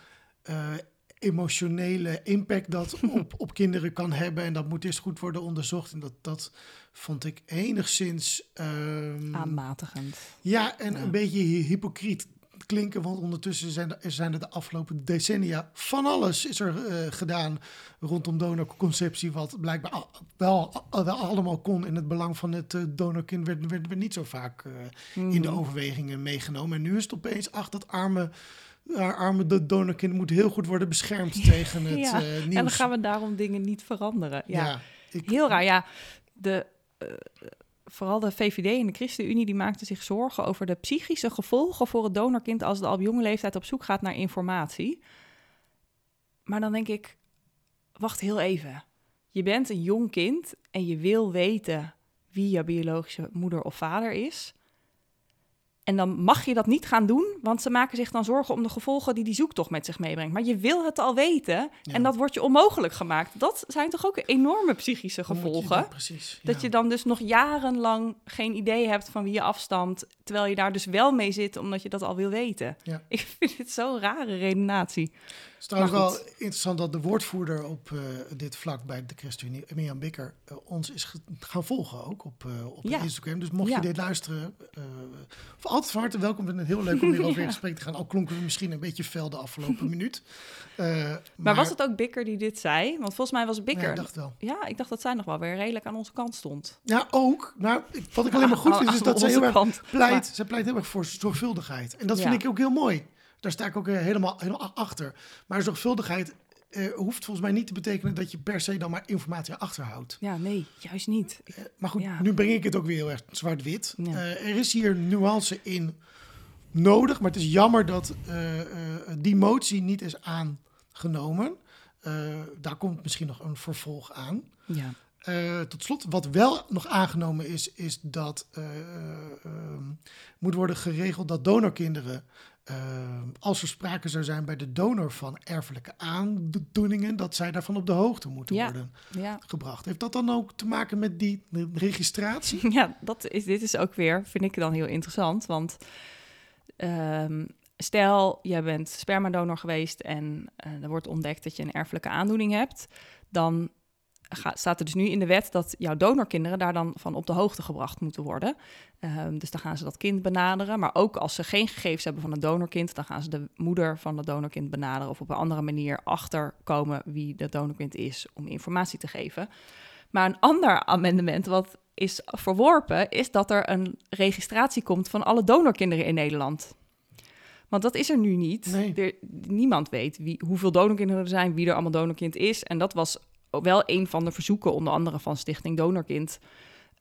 emotionele impact dat op, op kinderen kan hebben. En dat moet eerst goed worden onderzocht. En dat, dat vond ik enigszins... ehm, Aanmatigend. ja, en Ja. een beetje hy- hypocriet klinken, want ondertussen zijn er, zijn er de afgelopen decennia van alles is er eh, gedaan rondom donorconceptie, wat blijkbaar wel, al- wel allemaal kon in het belang van het eh, donorkind, werd, werd, werd niet zo vaak eh, in de Mhm. overwegingen meegenomen. En nu is het opeens, ach, dat arme, arme do- donorkind moet heel goed worden beschermd tegen het Ja, nieuws. En dan gaan we daarom dingen niet veranderen. Ja. ja, ik, Heel raar, ja. De, vooral de VVD en de ChristenUnie die maakten zich zorgen over de psychische gevolgen voor het donorkind als het al op jonge leeftijd op zoek gaat naar informatie. Maar dan denk ik, wacht heel even. Je bent een jong kind en je wil weten wie je biologische moeder of vader is. En dan mag je dat niet gaan doen, want ze maken zich dan zorgen om de gevolgen die die zoektocht met zich meebrengt. Maar je wil het al weten Ja. en dat wordt je onmogelijk gemaakt. Dat zijn toch ook enorme psychische je gevolgen? dat je dan dus nog jarenlang geen idee hebt van wie je afstamt, terwijl je daar dus wel mee zit omdat je dat al wil weten. Ja. Ik vind het zo'n rare redenatie. Het is trouwens Maar wel interessant dat de woordvoerder op eh, dit vlak bij de ChristenUnie, Mirjam Bikker, eh, ons is gaan volgen ook op, eh, op Ja. Instagram. Dus mocht Ja. je dit luisteren, voor altijd van harte welkom. We vinden het heel leuk om weer over in Ja. gesprek te gaan. Al klonken we misschien een beetje fel de afgelopen minuut. Eh, Maar, was het ook Bikker die dit zei? Want volgens mij was Ja, Bikker. ik dacht wel. Ja, ik dacht dat zij nog wel weer redelijk aan onze kant stond. Ja, ook. Nou, ik- wat ik alleen maar goed vind, is dat zij heel erg pleit. Maar- Zij pleit heel erg voor zorgvuldigheid. En dat Ja. vind ik ook heel mooi. Daar sta ik ook eh, helemaal, helemaal achter. Maar zorgvuldigheid eh, hoeft volgens mij niet te betekenen dat je per se dan maar informatie achterhoudt. Ja, nee, juist niet. Ik- Eh, maar goed, Ja. nu breng ik het ook weer heel erg zwart-wit. Ja. Er is hier nuance in nodig, maar het is jammer dat die motie niet is aangenomen. Daar komt misschien nog een vervolg aan. Ja. Tot slot, wat wel nog aangenomen is, is dat eh, ehm, moet worden geregeld dat donorkinderen, ehm, als er sprake zou zijn bij de donor van erfelijke aandoeningen, dat zij daarvan op de hoogte moeten Ja. worden Ja. gebracht. Heeft dat dan ook te maken met die registratie? ja, dat is, dit is ook weer, vind ik dan heel interessant. Want ehm, stel, jij bent spermadonor geweest en eh, er wordt ontdekt dat je een erfelijke aandoening hebt. Dan staat er dus nu in de wet dat jouw donorkinderen daar dan van op de hoogte gebracht moeten worden. Ehm, dus dan gaan ze dat kind benaderen. Maar ook als ze geen gegevens hebben van een donorkind, dan gaan ze de moeder van het donorkind benaderen of op een andere manier achterkomen wie dat donorkind is om informatie te geven. Maar een ander amendement wat is verworpen, is dat er een registratie komt van alle donorkinderen in Nederland. Want dat is er nu niet. Nee. Er, niemand weet wie, hoeveel donorkinderen er zijn, wie er allemaal donorkind is. En dat was wel een van de verzoeken, onder andere van Stichting Donorkind.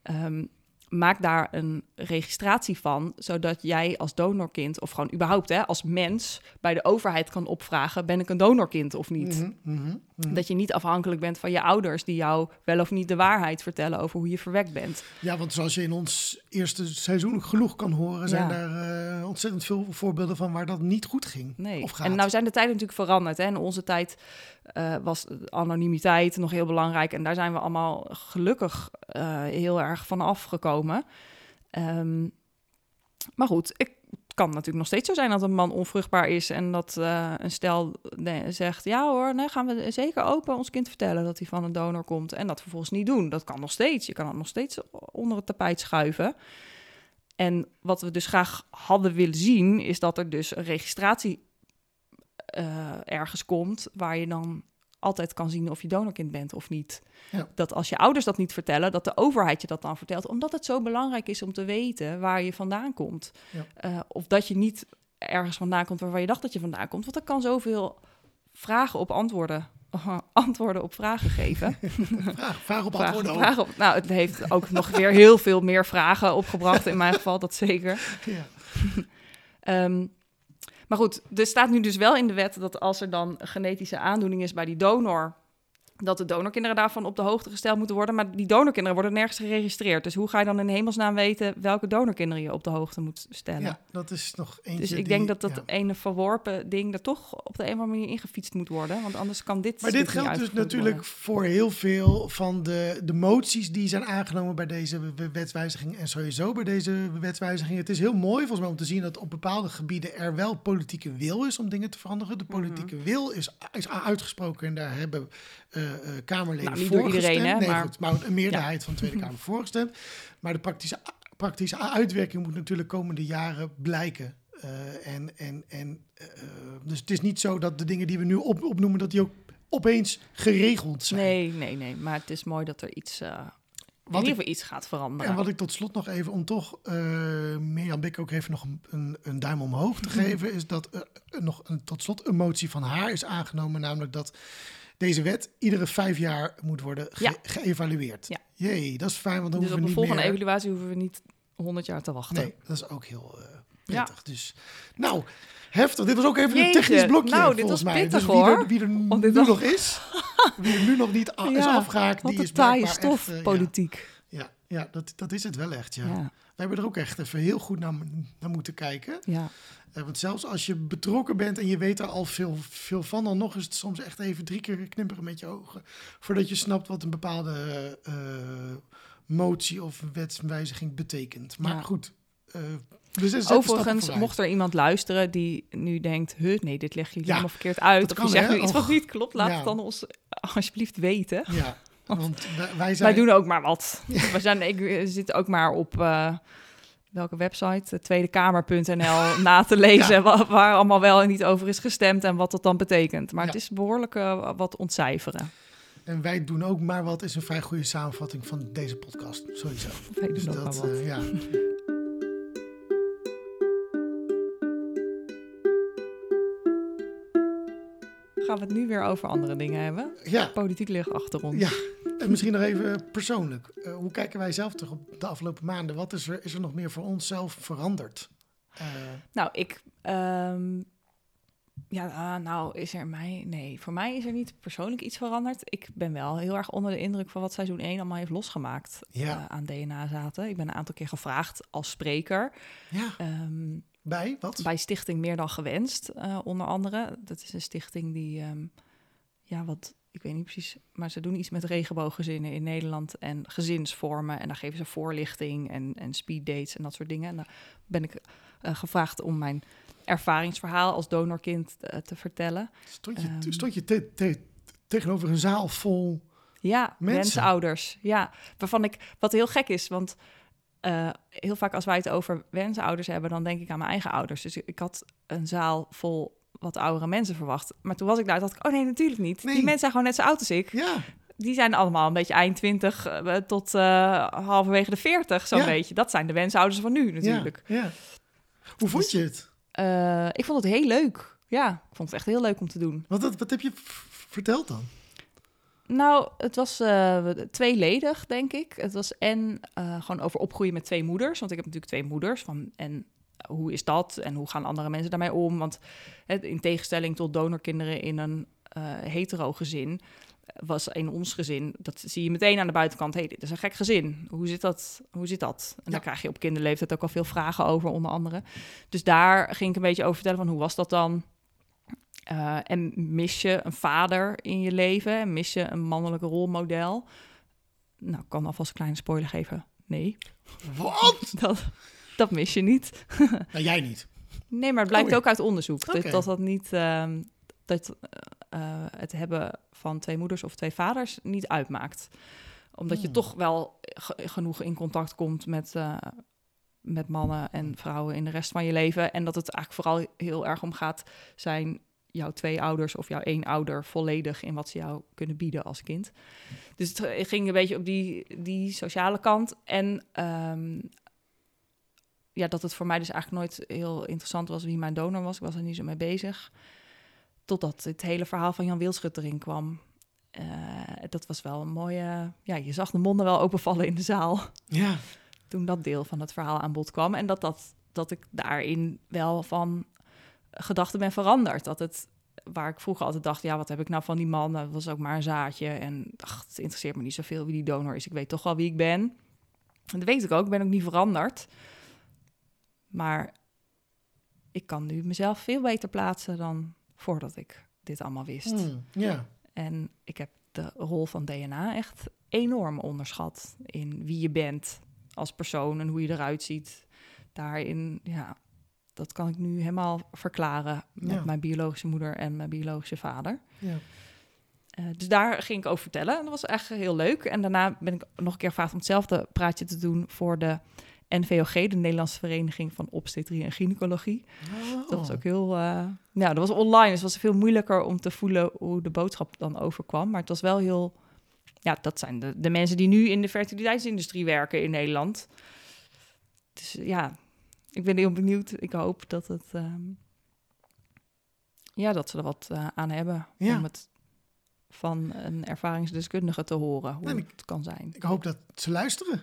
Ehm, maak daar een registratie van, zodat jij als donorkind, of gewoon überhaupt hè, als mens, bij de overheid kan opvragen: ben ik een donorkind of niet? Mhm, mhm, mhm. Dat je niet afhankelijk bent van je ouders die jou wel of niet de waarheid vertellen over hoe je verwekt bent. Ja, want zoals je in ons eerste seizoen genoeg kan horen, zijn Ja. er eh, ontzettend veel voorbeelden van waar dat niet goed ging. Nee. Of gaat. En nou zijn de tijden natuurlijk veranderd. Hè? In onze tijd eh, was anonimiteit nog heel belangrijk. En daar zijn we allemaal gelukkig eh, heel erg van afgekomen. Ehm, maar goed, ik, het kan natuurlijk nog steeds zo zijn dat een man onvruchtbaar is en dat eh, een stel zegt: Ja hoor, nee, gaan we zeker open ons kind vertellen dat hij van een donor komt. En dat vervolgens niet doen. Dat kan nog steeds. Je kan het nog steeds onder het tapijt schuiven. En wat we dus graag hadden willen zien, is dat er dus een registratie eh, ergens komt waar je dan altijd kan zien of je donorkind bent of niet. Ja. Dat als je ouders dat niet vertellen, dat de overheid je dat dan vertelt, omdat het zo belangrijk is om te weten waar je vandaan komt. Ja. Eh, of dat je niet ergens vandaan komt waarvan je dacht dat je vandaan komt, want dat kan zoveel vragen op antwoorden, antwoorden op vragen geven. Vraag, vraag op antwoorden op- nou, het heeft ook nog weer heel veel meer vragen opgebracht in mijn geval, dat zeker. Ja. Ehm, maar goed, er staat nu dus wel in de wet dat als er dan genetische aandoening is bij die donor, dat de donorkinderen daarvan op de hoogte gesteld moeten worden. Maar die donorkinderen worden nergens geregistreerd. Dus hoe ga je dan in hemelsnaam weten welke donorkinderen je op de hoogte moet stellen? ja, dat is nog eentje dus ik die- denk dat dat ja. ene verworpen ding er toch op de een of andere manier ingefietst moet worden. Want anders kan dit. Maar dit geldt dus natuurlijk worden. voor heel veel van de, de moties die zijn aangenomen bij deze wetswijziging. En sowieso bij deze wetswijziging. Het is heel mooi volgens mij om te zien dat op bepaalde gebieden er wel politieke wil is om dingen te veranderen. Mhm. De politieke wil is, is uitgesproken en daar hebben eh, Kamerleden Nou, niet voor door iedereen, gestemd. hè, nee, maar- goed, maar een meerderheid van de Tweede Kamer voorgestemd. Maar de praktische, praktische uitwerking moet natuurlijk komende jaren blijken. Eh, en, en, en, eh, dus het is niet zo dat de dingen die we nu op, opnoemen, dat die ook opeens geregeld zijn. Nee, nee, nee. Maar het is mooi dat er iets. eh in Wat ieder geval iets gaat veranderen. en wat ik tot slot nog even, om toch eh Mirjam Bik ook even nog een, een, duim omhoog te geven, is dat eh, nog een, tot slot een motie van haar is aangenomen, namelijk dat deze wet iedere vijf jaar moet worden ge- Ja. geëvalueerd. Ja. Jee, dat is fijn, want dan dus hoeven op we de niet volgende meer... evaluatie hoeven we niet 100 jaar te wachten. Nee, dat is ook heel eh, prettig. Dus, nou, heftig. Dit was ook even een technisch blokje, nou, dit volgens was mij. pittig, dus wie er, hoor. wie er nu dit nog is, wie er nu nog niet is afgehaakt, die is taaie stof, echt, ja. politiek. Ja, ja, dat, dat is het wel echt, ja. Ja. hebben er ook echt even heel goed naar, naar moeten kijken. Ja. Uh, want zelfs als je betrokken bent en je weet er al veel, veel van, dan nog is het soms echt even drie keer knipperen met je ogen. Voordat je snapt wat een bepaalde uh, motie of wetswijziging betekent. Maar Ja. goed. uh, we zetten stappen Overigens, mocht er iemand luisteren die nu denkt... Huh, nee, dit leg je Ja, helemaal verkeerd uit. Of je zegt nu iets wat niet klopt. Laat Ja. het dan ons alsjeblieft weten. Ja, want wij, zijn... Wij doen ook maar wat. We zijn, ik eh, zit ook maar op... eh, welke website? tweedekamer.nl na te lezen... Ja. waar allemaal wel en niet over is gestemd... en wat dat dan betekent. Maar Ja. het is behoorlijk eh, wat ontcijferen. En wij doen ook maar wat, is een vrij goede samenvatting van deze podcast. Sowieso. Wij doen Dus ook dat, maar wat. eh, Gaan we het nu weer over andere dingen hebben? ja, Politiek ligt achter ons. Ja. en misschien nog even persoonlijk. Eh, hoe kijken wij zelf terug op de afgelopen maanden? Wat is er, is er nog meer voor onszelf veranderd? Eh, Nou, ik. ehm, ja, ah, nou is er mij. Nee, voor mij is er niet persoonlijk iets veranderd. Ik ben wel heel erg onder de indruk van wat seizoen 1 allemaal heeft losgemaakt Ja. eh, aan DNA-zaten. Ik ben een aantal keer gevraagd als spreker ja, ehm, bij wat? bij Stichting Meer dan Gewenst, eh, onder andere. Dat is een stichting die, ehm, ja, wat. Ik weet niet precies, maar ze doen iets met regenbooggezinnen in Nederland en gezinsvormen. En daar geven ze voorlichting en, en speeddates en dat soort dingen. En daar ben ik eh, gevraagd om mijn ervaringsverhaal als donorkind eh, te vertellen. Stond je, Ehm. stond je te- te- tegenover een zaal vol... Ja, Mensen. Ja, waarvan ik, wat heel gek is, want eh, heel vaak als wij het over wensouders hebben, dan denk ik aan mijn eigen ouders. Dus ik had een zaal vol wat oudere mensen verwacht. Maar toen was ik daar, dacht ik, oh nee, natuurlijk niet. Nee. Die mensen zijn gewoon net zo oud als ik. Ja, Die zijn allemaal een beetje eind 20 eh, tot eh, halverwege de 40, zo'n Ja. beetje. Dat zijn de wensouders van nu natuurlijk. Ja, ja. Hoe vond je het? Ik vond het heel leuk. Ja, ik vond het echt heel leuk om te doen. Wat, wat, wat heb je verteld dan? Nou, het was eh, tweeledig, denk ik. Het was en eh, gewoon over opgroeien met twee moeders. Want ik heb natuurlijk twee moeders. Van, en hoe is dat? En hoe gaan andere mensen daarmee om? Want in tegenstelling tot donorkinderen in een eh, hetero gezin... was in ons gezin, dat zie je meteen aan de buitenkant... hey, dit is een gek gezin. Hoe zit dat? Hoe zit dat? En Ja. daar krijg je op kinderleeftijd ook al veel vragen over, onder andere. Dus daar ging ik een beetje over vertellen van... hoe was dat dan? Eh, en mis je een vader in je leven? En mis je een mannelijke rolmodel? Nou, ik kan alvast een kleine spoiler geven. Nee, Wat? dat, dat mis je niet. Nou, jij niet. Nee, maar het blijkt Oh, ook uit onderzoek. Dat, dat dat niet... ehm, dat eh, het hebben van twee moeders of twee vaders niet uitmaakt. Omdat je Hmm. toch wel ge- genoeg in contact komt met, eh, met mannen en vrouwen in de rest van je leven. En dat het eigenlijk vooral heel erg om gaat zijn jouw twee ouders of jouw één ouder volledig in wat ze jou kunnen bieden als kind. Dus het ging een beetje op die, die sociale kant. En ehm, ja, dat het voor mij dus eigenlijk nooit heel interessant was wie mijn donor was. Ik was er niet zo mee bezig. Totdat het hele verhaal van Jan Wildschut erin kwam. Eh, dat was wel een mooie... Ja, je zag de monden wel openvallen in de zaal Ja, toen dat deel van het verhaal aan bod kwam. En dat, dat, dat ik daarin wel van gedachten ben veranderd. Dat het, waar ik vroeger altijd dacht, ja, wat heb ik nou van die man? Dat was ook maar een zaadje. En ach, het interesseert me niet zoveel wie die donor is. Ik weet toch wel wie ik ben. En dat weet ik ook. Ik ben ook niet veranderd. Maar ik kan nu mezelf veel beter plaatsen dan voordat ik dit allemaal wist. Ja. En ik heb de rol van DNA echt enorm onderschat in wie je bent als persoon en hoe je eruit ziet. Daarin, ja, dat kan ik nu helemaal verklaren met Ja. mijn biologische moeder en mijn biologische vader. ja. Eh, dus daar ging ik over vertellen en dat was echt heel leuk. En daarna ben ik nog een keer gevraagd om hetzelfde praatje te doen voor de NVOG, de Nederlandse Vereniging van Obstetrie en Gynaecologie. Dat was Oh. ook heel. ja, dat was online, dus het was veel moeilijker om te voelen hoe de boodschap dan overkwam. Maar het was wel heel. Ja, dat zijn de, de mensen die nu in de fertiliteitsindustrie werken in Nederland. Dus ja, ik ben heel benieuwd. Ik hoop dat het. ehm, ja, dat ze er wat eh, aan hebben Ja. om het van een ervaringsdeskundige te horen hoe ik- het kan zijn. Ik hoop dat ze luisteren.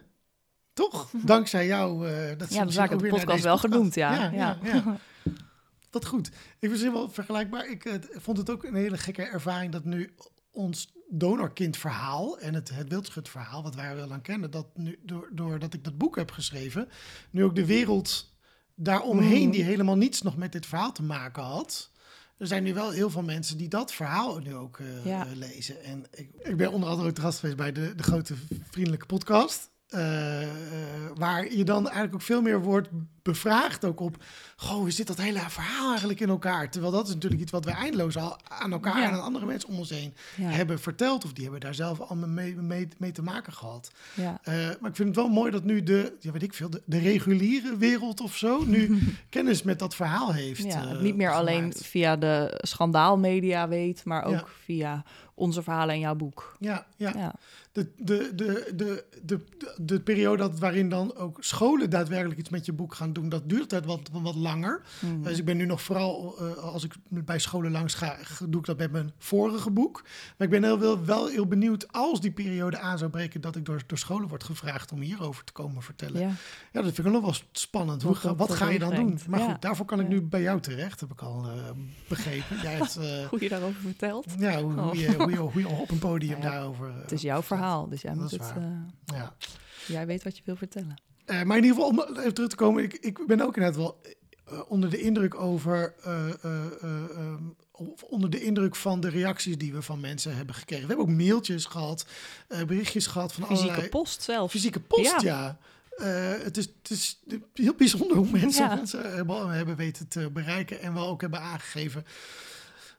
Toch? Dankzij jou. eh dat Ja, ik ook de podcast wel genoemd, ja. Ja, ja, Ja. ja. Wat goed. Ik was helemaal vergelijkbaar. Ik eh, vond het ook een hele gekke ervaring dat nu ons donorkindverhaal en het, het wildschutverhaal, wat wij al lang kennen, dat nu, door, doordat ik dat boek heb geschreven, nu ook de wereld daaromheen, Mhm. die helemaal niets nog met dit verhaal te maken had. Er zijn nu wel heel veel mensen die dat verhaal nu ook eh, Ja. eh, lezen. En ik, ik ben onder andere ook te gast geweest bij de, de grote vriendelijke podcast. eh, waar je dan eigenlijk ook veel meer wordt bevraagd ook op... Goh, hoe zit dat hele verhaal eigenlijk in elkaar? Terwijl dat is natuurlijk iets wat we eindeloos al aan elkaar Ja. en aan andere mensen om ons heen Ja. hebben verteld. Of die hebben daar zelf allemaal mee, mee, mee te maken gehad. Ja. Eh, maar ik vind het wel mooi dat nu de, ja, weet ik veel, de, de reguliere wereld of zo... nu kennis met dat verhaal heeft Ja, eh, niet meer alleen via de schandaalmedia weet, maar ook via onze verhalen in jouw boek. Ja, ja. Ja, De, de, de, de, de, de, de periode dat, waarin dan ook scholen daadwerkelijk iets met je boek gaan doen, dat duurt het wat, wat langer. Mhm. Dus ik ben nu nog vooral, eh, als ik bij scholen langs ga, doe ik dat met mijn vorige boek. Maar ik ben heel, wel, wel heel benieuwd als die periode aan zou breken, dat ik door, door scholen word gevraagd om hierover te komen vertellen. Ja, ja. dat vind ik nog wel spannend. Hoe, wat ga je dan doen? Maar Ja. goed, daarvoor kan ik nu bij jou terecht, heb ik al eh, begrepen. Jij hebt, eh, Hoe je daarover vertelt. ja, hoe, hoe, Oh. je, hoe, je, hoe je op een podium Ja, daarover... eh, Het is jouw verhaal, dus jij Dat moet het. eh, Ja. jij weet wat je wil vertellen. Eh, maar in ieder geval, om even terug te komen, ik, ik ben ook inderdaad wel eh, onder de indruk over. eh, eh, eh, ehm, onder de indruk van de reacties die we van mensen hebben gekregen. We hebben ook mailtjes gehad, eh, berichtjes gehad van Fysieke allerlei... post zelf. Fysieke post, ja. Het, is, het is heel bijzonder hoe mensen Ja. ons hebben, weten te bereiken. En wel ook hebben aangegeven.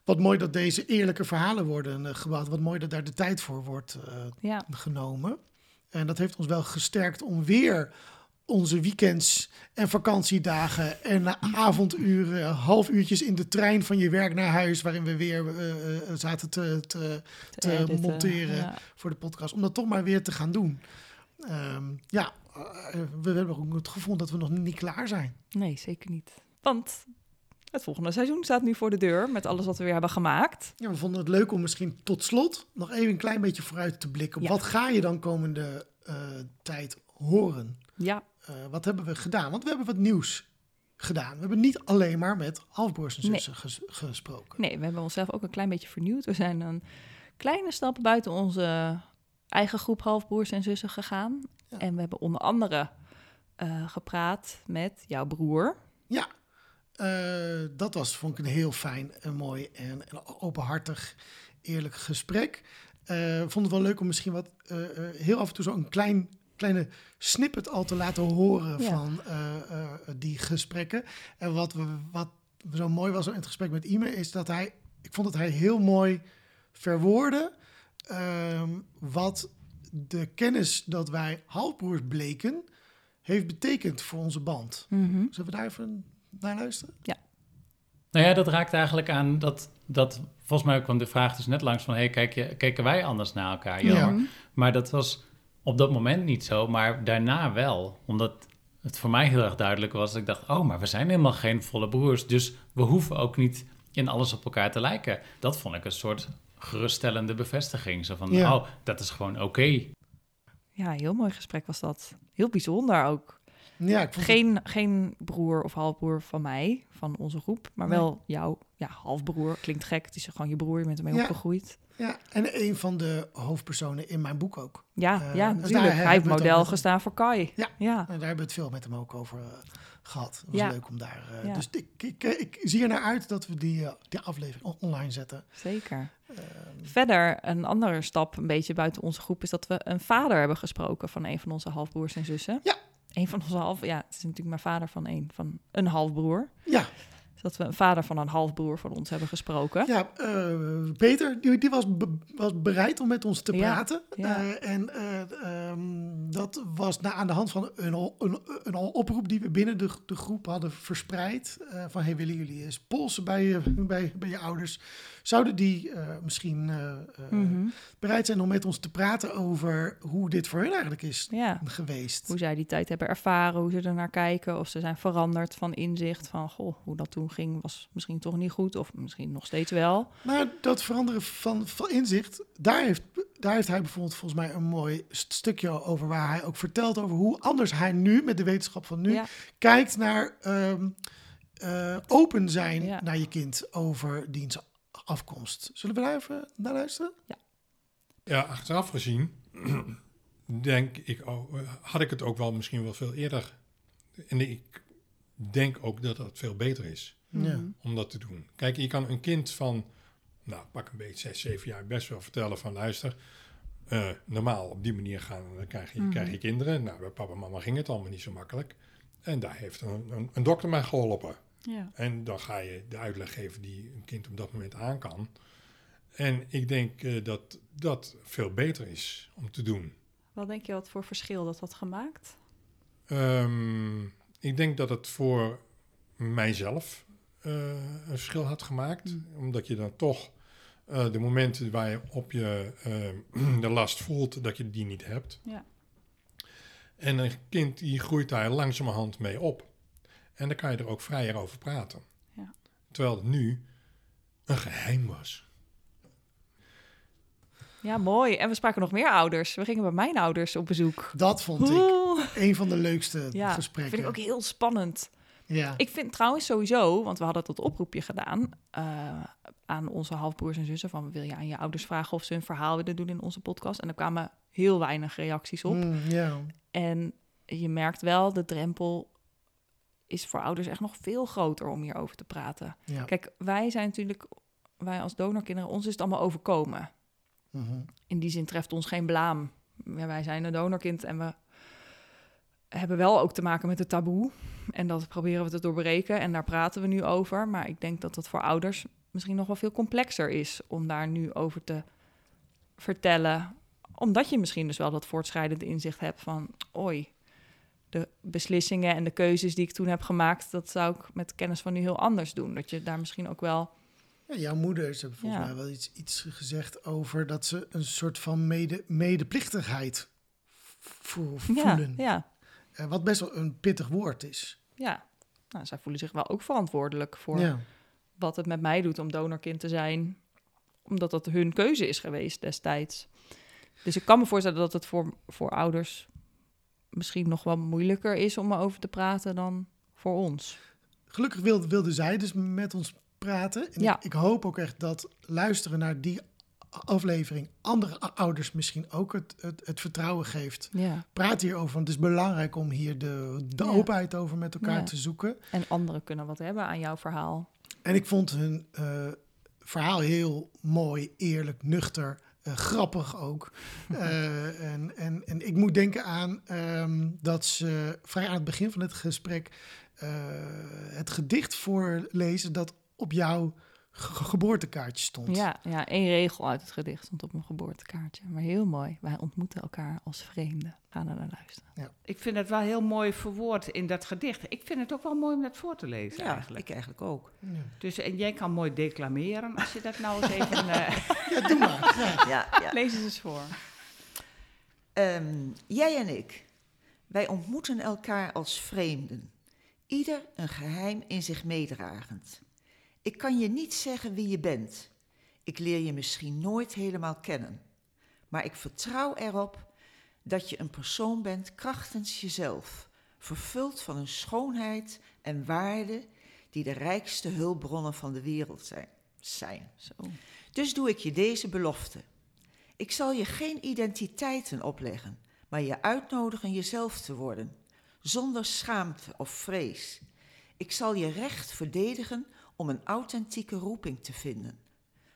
Wat mooi dat deze eerlijke verhalen worden gebouwd. Wat mooi dat daar de tijd voor wordt Ja. genomen. En dat heeft ons wel gesterkt om weer onze weekends en vakantiedagen en avonduren, half uurtjes in de trein van je werk naar huis, waarin we weer uh, zaten te, te, te editen, monteren ja. voor de podcast, om dat toch maar weer te gaan doen. Um, ja, we hebben ook het gevoel dat we nog niet klaar zijn. Nee, zeker niet. Want het volgende seizoen staat nu voor de deur met alles wat we weer hebben gemaakt. Ja, we vonden het leuk om misschien tot slot nog even een klein beetje vooruit te blikken. Ja. Wat ga je dan komende uh, tijd horen? Ja. Uh, wat hebben we gedaan? Want we hebben wat nieuws gedaan. We hebben niet alleen maar met halfbroers en zussen nee. ges gesproken. Nee, we hebben onszelf ook een klein beetje vernieuwd. We zijn een kleine stap buiten onze eigen groep halfbroers en zussen gegaan. Ja. En we hebben onder andere uh, gepraat met jouw broer. Ja, uh, dat was, vond ik een heel fijn en mooi en, en openhartig, eerlijk gesprek. Uh, vond het wel leuk om misschien wat heel af en toe zo'n klein, kleine snippet al te laten horen ja. van die gesprekken. En wat, we, wat zo mooi was in het gesprek met Ime, is dat hij, ik vond dat hij heel mooi verwoordde um, wat de kennis dat wij halfbroers bleken, heeft betekend voor onze band. -hmm. Zullen we daar even naar luisteren? Ja. Nou ja, dat raakt eigenlijk aan dat, dat volgens mij kwam de vraag dus net langs van, hey, kijk je, kijken wij anders naar elkaar? Ja. Mhm. Maar dat was op dat moment niet zo, maar daarna wel. Omdat het voor mij heel erg duidelijk was dat ik dacht, oh, maar we zijn helemaal geen volle broers, dus we hoeven ook niet in alles op elkaar te lijken. Dat vond ik een soort geruststellende bevestiging. Zo van, ja. oh, dat is gewoon oké. Okay. Ja, heel mooi gesprek was dat. Heel bijzonder ook. Ja, ik vond geen, het... geen broer of halfbroer van mij, van onze groep, maar nee. wel jouw ja, halfbroer. Klinkt gek, het is gewoon je broer, je bent ermee ja. opgegroeid. Ja, en een van de hoofdpersonen in mijn boek ook. Ja, uh, ja dus natuurlijk. Hij heeft model gestaan voor Kai. Ja, ja. en daar hebben we het veel met hem ook over uh, gehad. Het was ja. leuk om daar... Uh, ja. Dus ik, ik, ik, zie er naar uit dat we die, die aflevering on online zetten. Zeker. Verder, een andere stap een beetje buiten onze groep... is dat we een vader hebben gesproken van een van onze halfbroers en zussen. Ja. Een van onze half... Ja, het is natuurlijk mijn vader van een, van een halfbroer. Ja. Dat we een vader van een halfbroer van ons hebben gesproken. Ja, uh, Peter, die, die was, be, was bereid om met ons te praten. Ja, ja. Uh, en uh, um, dat was na, aan de hand van een, een, een, oproep die we binnen de, de groep hadden verspreid. van, hey, willen jullie eens polsen bij je, bij, bij je ouders? Zouden die misschien mm -hmm. bereid zijn om met ons te praten over hoe dit voor hen eigenlijk is ja. geweest? Hoe zij die tijd hebben ervaren, hoe ze er naar kijken. Of ze zijn veranderd van inzicht van, goh, hoe dat toen ging was misschien toch niet goed of misschien nog steeds wel. Maar dat veranderen van, van inzicht, daar heeft, daar heeft hij bijvoorbeeld volgens mij een mooi stukje over waar hij ook vertelt over hoe anders hij nu met de wetenschap van nu ja. kijkt naar um, uh, open zijn ja. naar je kind over diens afkomst. Zullen we daar even naar luisteren? Ja. Ja, achteraf gezien denk ik, ook, had ik het ook wel misschien wel veel eerder. En ik denk ook dat dat veel beter is Ja. Mhm. om dat te doen. Kijk, je kan een kind van, nou pak een beetje, zes, zeven jaar best wel vertellen van luister, eh, normaal op die manier gaan, dan krijg je, Mhm. krijg je kinderen. Nou, bij papa en mama ging het allemaal niet zo makkelijk. En daar heeft een, een, een dokter mij geholpen. Ja. En dan ga je de uitleg geven die een kind op dat moment aan kan. En ik denk eh, dat dat veel beter is om te doen. Wat denk je wat voor verschil dat had gemaakt? Ehm, ik denk dat het voor mijzelf eh, een verschil had gemaakt. Omdat je dan toch eh, de momenten waar je op je eh, de last voelt, dat je die niet hebt. Ja. En een kind die groeit daar langzamerhand mee op. En dan kan je er ook vrijer over praten. Ja. Terwijl het nu een geheim was. Ja, mooi. En we spraken nog meer ouders. We gingen bij mijn ouders op bezoek. Dat vond ik Oeh. een van de leukste Ja, gesprekken. vind ik ook heel spannend. Ja. Ik vind trouwens sowieso, want we hadden dat oproepje gedaan eh, aan onze halfbroers en zussen van wil je aan je ouders vragen of ze een verhaal willen doen in onze podcast? En er kwamen heel weinig reacties op. Mm, ja. En je merkt wel, de drempel is voor ouders echt nog veel groter om hierover te praten. ja. Kijk, wij zijn natuurlijk, wij als donorkinderen, ons is het allemaal overkomen. Mhm. In die zin treft ons geen blaam. Ja, wij zijn een donorkind en we hebben wel ook te maken met het taboe. En dat proberen we te doorbreken en daar praten we nu over. Maar ik denk dat dat voor ouders misschien nog wel veel complexer is om daar nu over te vertellen. Omdat je misschien dus wel dat voortschrijdend inzicht hebt van... oei, de beslissingen en de keuzes die ik toen heb gemaakt... dat zou ik met kennis van nu heel anders doen. Dat je daar misschien ook wel... Ja, jouw moeder, ze hebben volgens Ja. mij wel iets, iets gezegd over dat ze een soort van mede, medeplichtigheid vo- Ja, voelen. ja, Eh, wat best wel een pittig woord is. ja. Nou, zij voelen zich wel ook verantwoordelijk voor... Ja. wat het met mij doet om donorkind te zijn, omdat dat hun keuze is geweest destijds. Dus ik kan me voorstellen dat het voor, voor ouders misschien nog wel moeilijker is om erover te praten dan voor ons. Gelukkig wilde, wilde zij dus met ons praten. En Ja. ik, ik hoop ook echt dat luisteren naar die aflevering andere ouders misschien ook het, het, het vertrouwen geeft. Ja. Praat hierover, want het is belangrijk om hier de, de Ja. openheid over met elkaar te zoeken. En anderen kunnen wat hebben aan jouw verhaal. En ik vond hun eh, verhaal heel mooi, eerlijk, nuchter, eh, grappig ook. Eh, en, en, en ik moet denken aan ehm, dat ze vrij aan het begin van het gesprek eh, het gedicht voorlezen dat op jouw ge- geboortekaartje stond. Ja, ja, één regel uit het gedicht stond op mijn geboortekaartje. Maar heel mooi. Wij ontmoeten elkaar als vreemden. Gaan er naar luisteren. Ik vind het wel heel mooi verwoord in dat gedicht. Ik vind het ook wel mooi om dat voor te lezen Ja, eigenlijk. ik eigenlijk ook. Ja. Dus, en jij kan mooi declameren als je dat nou eens even... eh, Ja, doe maar. Ja. Ja, ja. Lees het eens voor. Ehm, jij en ik, wij ontmoeten elkaar als vreemden. Ieder een geheim in zich meedragend. Ik kan je niet zeggen wie je bent. Ik leer je misschien nooit helemaal kennen. Maar ik vertrouw erop dat je een persoon bent krachtens jezelf, vervuld van een schoonheid en waarde die de rijkste hulpbronnen van de wereld zijn. zijn. Zo. Dus doe ik je deze belofte. Ik zal je geen identiteiten opleggen, maar je uitnodigen jezelf te worden, zonder schaamte of vrees. Ik zal je recht verdedigen om een authentieke roeping te vinden.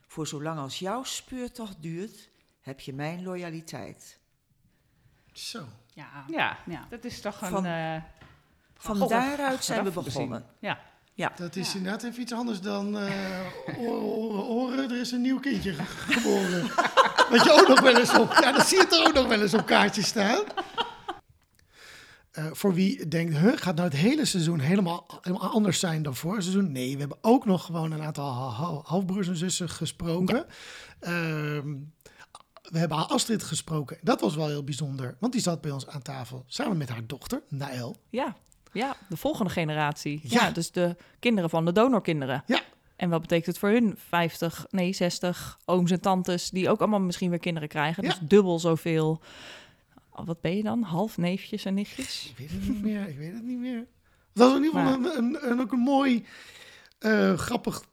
Voor zolang als jouw speurtocht duurt, heb je mijn loyaliteit. Zo. ja, ja, ja, dat is toch een... Van- eh, Van God, daaruit zijn we begonnen. Ja, Dat is inderdaad even iets anders dan eh oren, oren, oren. Er is een nieuw kindje ge- geboren. Wat je ook nog wel eens op... Ja, dat zie je er ook nog wel eens op kaartjes staan. Eh, voor wie denkt, huh, gaat nou het hele seizoen helemaal, helemaal anders zijn dan vorig seizoen? Nee, we hebben ook nog gewoon een aantal ha- ha- halfbroers en zussen gesproken. Ehm, we hebben Astrid gesproken. Dat was wel heel bijzonder, want die zat bij ons aan tafel samen met haar dochter, Naël. Ja, ja, de volgende generatie. Ja. Ja. dus de kinderen van de donorkinderen. Ja. En wat betekent het voor hun? 50, nee, 60 ooms en tantes die ook allemaal misschien weer kinderen krijgen. Ja. Dus dubbel zoveel. Oh, Wat ben je dan? Half neefjes en nichtjes? Ik weet het niet meer, ik weet het niet meer. Dat was in ieder geval Maar- een, een, een- ook een mooi, eh, grappig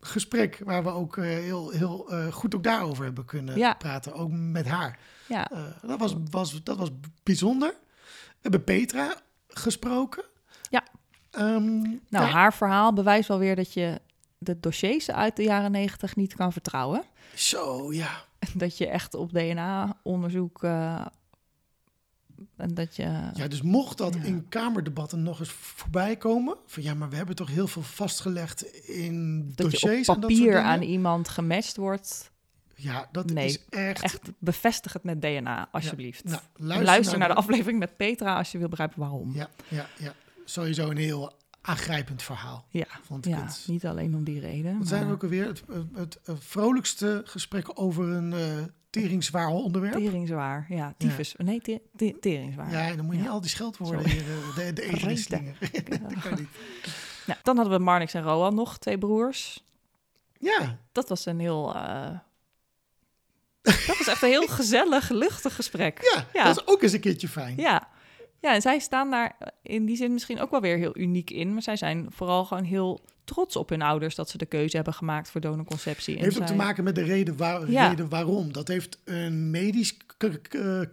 gesprek waar we ook eh, heel, heel eh, goed ook daarover hebben kunnen Ja. praten. Ook met haar. Ja, dat, was, was, dat was bijzonder. We hebben Petra gesproken. Ja. Ehm, nou, haar verhaal bewijst wel weer dat je de dossiers uit de jaren negentig niet kan vertrouwen. Zo, ja. Dat je echt op DNA-onderzoek... en dat je... Ja, dus mocht dat Ja. in kamerdebatten nog eens voorbij komen... van ja, maar we hebben toch heel veel vastgelegd in dat dossiers je op en dat soort papier aan iemand gematcht wordt. Ja, dat Nee, is echt... Echt bevestig het met DNA, alsjeblieft. Nou, luister, luister, naar de aflevering met Petra als je wil begrijpen waarom. Ja, Ja, ja. Sowieso een heel aangrijpend verhaal, ja, vond ik het. niet alleen om die reden. Wat zijn we ook alweer? Het, het, het, vrolijkste gesprek over een eh teringzwaar onderwerp. Teringzwaar, ja. Tyfus. Nee, te, te- teringzwaar. Ja, en dan moet je Ja. niet al die scheldwoorden hier, eh, de, de eten slingen. dat kan niet. Nou, dan hadden we Marnix en Roan nog, twee broers. Ja, Dat was een heel... eh, dat was echt een heel gezellig, luchtig gesprek. ja, Ja. dat is ook eens een keertje fijn. Ja. ja, en zij staan daar in die zin misschien ook wel weer heel uniek in. Maar zij zijn vooral gewoon heel trots op hun ouders dat ze de keuze hebben gemaakt voor donorconceptie. En heeft ook zij- te maken met de reden, waar, Ja. reden waarom. Dat heeft een medisch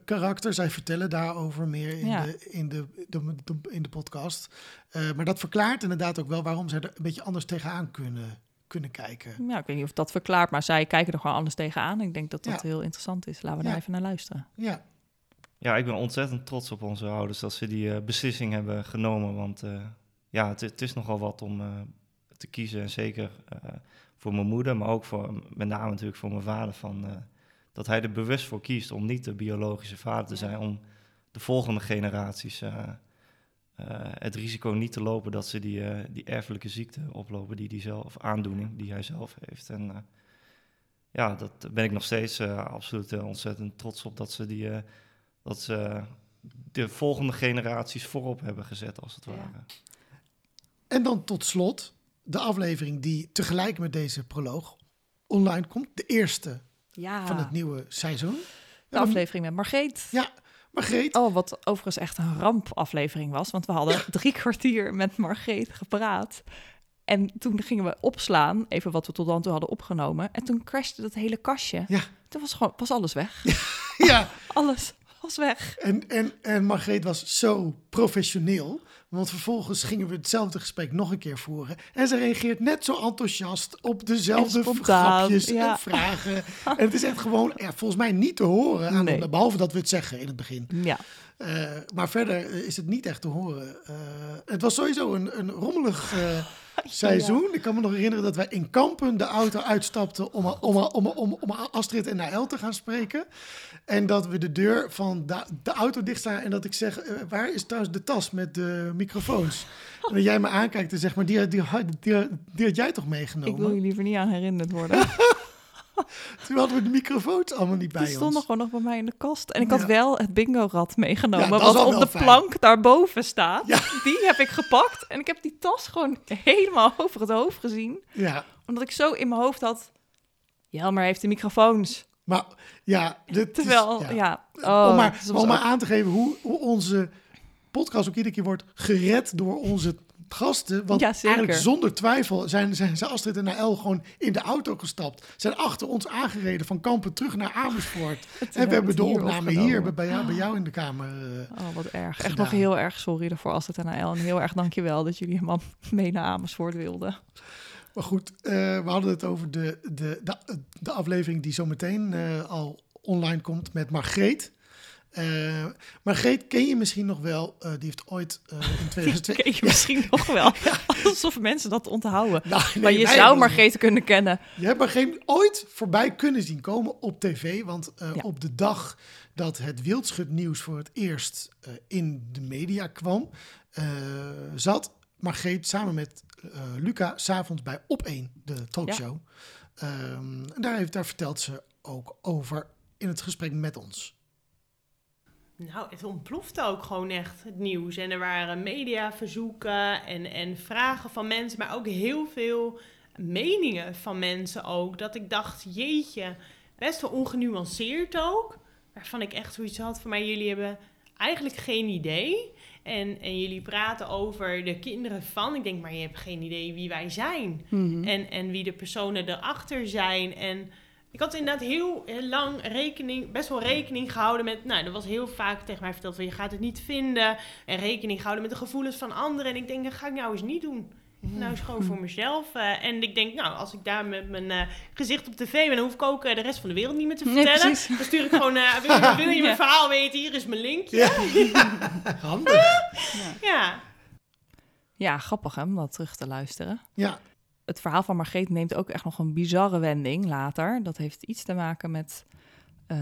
karakter. Zij vertellen daarover meer in, Ja. de, in, de, de, de- in de podcast. Eh, maar dat verklaart inderdaad ook wel waarom zij er een beetje anders tegenaan kunnen, kunnen kijken. Ja, ik weet niet of dat verklaart, maar zij kijken er gewoon anders tegenaan. Ik denk dat dat Ja. heel interessant is. Laten we Ja. daar even naar luisteren. Ja, Ja, ik ben ontzettend trots op onze ouders dat ze die eh, beslissing hebben genomen. Want eh, ja, het, het is nogal wat om eh, te kiezen. En zeker eh, voor mijn moeder, maar ook voor, met name natuurlijk voor mijn vader. Van, eh, dat hij er bewust voor kiest om niet de biologische vader te zijn. Om de volgende generaties eh, eh, het risico niet te lopen dat ze die, eh, die erfelijke ziekte oplopen. Die die zelf, of aandoening die hij zelf heeft. En eh, ja, dat ben ik nog steeds eh, absoluut ontzettend trots op dat ze die... eh, dat ze de volgende generaties voorop hebben gezet, als het Ja. ware. En dan tot slot de aflevering die tegelijk met deze proloog online komt. De eerste Ja, van het nieuwe seizoen. de aflevering met Margreet. Ja, Margreet. Oh, wat overigens echt een rampaflevering was. Want we hadden drie kwartier met Margreet gepraat. En toen gingen we opslaan, even wat we tot dan toe hadden opgenomen. En toen crashte dat hele kastje. Ja. Toen was, gewoon, was alles weg. Ja, Alles was weg. en, en, en Margreet was zo professioneel. Want vervolgens gingen we hetzelfde gesprek nog een keer voeren. En ze reageert net zo enthousiast op dezelfde En spontaan, grapjes ja. en vragen. En het is echt gewoon, ja, volgens mij niet te horen. Aan Nee. behalve dat we het zeggen in het begin. Ja, Eh, maar verder eh, is het niet echt te horen. Eh, het was sowieso een, een rommelig eh, seizoen. Ik kan me nog herinneren dat wij in Kampen de auto uitstapten om, om, om, om, om Astrid en Naël te gaan spreken. En dat we de deur van de, de auto dichtstaan en dat ik zeg, eh, waar is trouwens de tas met de microfoons? En dat jij me aankijkt en zegt, maar die, die, die, die, had jij toch ik wil meegenomen? je liever niet aan herinnerd worden. Toen hadden we de microfoons allemaal niet bij Die stonden ons. gewoon nog bij mij in de kast. En ik Ja. had wel het bingo-rad meegenomen, Ja, is wat op de fijn. plank daarboven staat. Ja. Die heb ik gepakt en ik heb die tas gewoon helemaal over het hoofd gezien. Ja, Omdat ik zo in mijn hoofd had, Jelmer heeft de microfoons. maar ja, dit is- Terwijl, ja. ja. Oh, om maar, om maar aan te geven hoe, hoe onze podcast ook iedere keer wordt gered door onze gasten. Want Ja, eigenlijk zonder twijfel zijn, zijn, zijn Astrid en Naël gewoon in de auto gestapt. Zijn achter ons aangereden van Kampen terug naar Amersfoort. en we hebben de hier opname opgenomen. hier bij jou, bij jou in de kamer. eh. Oh, wat erg. Echt nog heel erg sorry ervoor als het NL. En heel erg dankjewel dat jullie helemaal mee naar Amersfoort wilden. Maar goed, eh, we hadden het over de, de, de, de aflevering die zo meteen eh, al online komt met Margreet. Eh Margreet ken je misschien nog wel. eh, die heeft ooit eh, in 2002... Ken je misschien nog wel. Alsof mensen dat onthouden. Nou, nee, maar je zou wel. Margrethe kunnen kennen. Je hebt Margreet ooit voorbij kunnen zien komen op tv. Want Ja. op de dag dat het wildschutnieuws voor het eerst in de media kwam... zat Margreet samen met Luca s'avonds bij Op1, de talkshow. Ehm, en daar, heeft, daar vertelt ze ook over in het gesprek met ons. Nou, het ontplofte ook gewoon echt, het nieuws. En er waren mediaverzoeken en, en vragen van mensen, maar ook heel veel meningen van mensen ook. Dat ik dacht, jeetje, best wel ongenuanceerd ook. Waarvan ik echt zoiets had van, maar jullie hebben eigenlijk geen idee. En, en jullie praten over de kinderen van. Ik denk, maar je hebt geen idee wie wij zijn. Mhm. En, en wie de personen erachter zijn. En ik had inderdaad heel, heel lang rekening, best wel rekening gehouden met. Nou, er was heel vaak tegen mij verteld van je gaat het niet vinden. En rekening gehouden met de gevoelens van anderen. En ik denk, dat ga ik nou eens niet doen. Nou, is gewoon voor mezelf. eh, en ik denk, nou, als ik daar met mijn eh, gezicht op tv ben, dan hoef ik ook eh, de rest van de wereld niet meer te Nee, vertellen. precies. dan stuur ik gewoon, eh, wil, je, wil je mijn Ja. verhaal weten? Hier is mijn linkje. Handig. Ja. Ja, grappig hè, om dat terug te luisteren. Ja, Het verhaal van Margreet neemt ook echt nog een bizarre wending later. Dat heeft iets te maken met eh,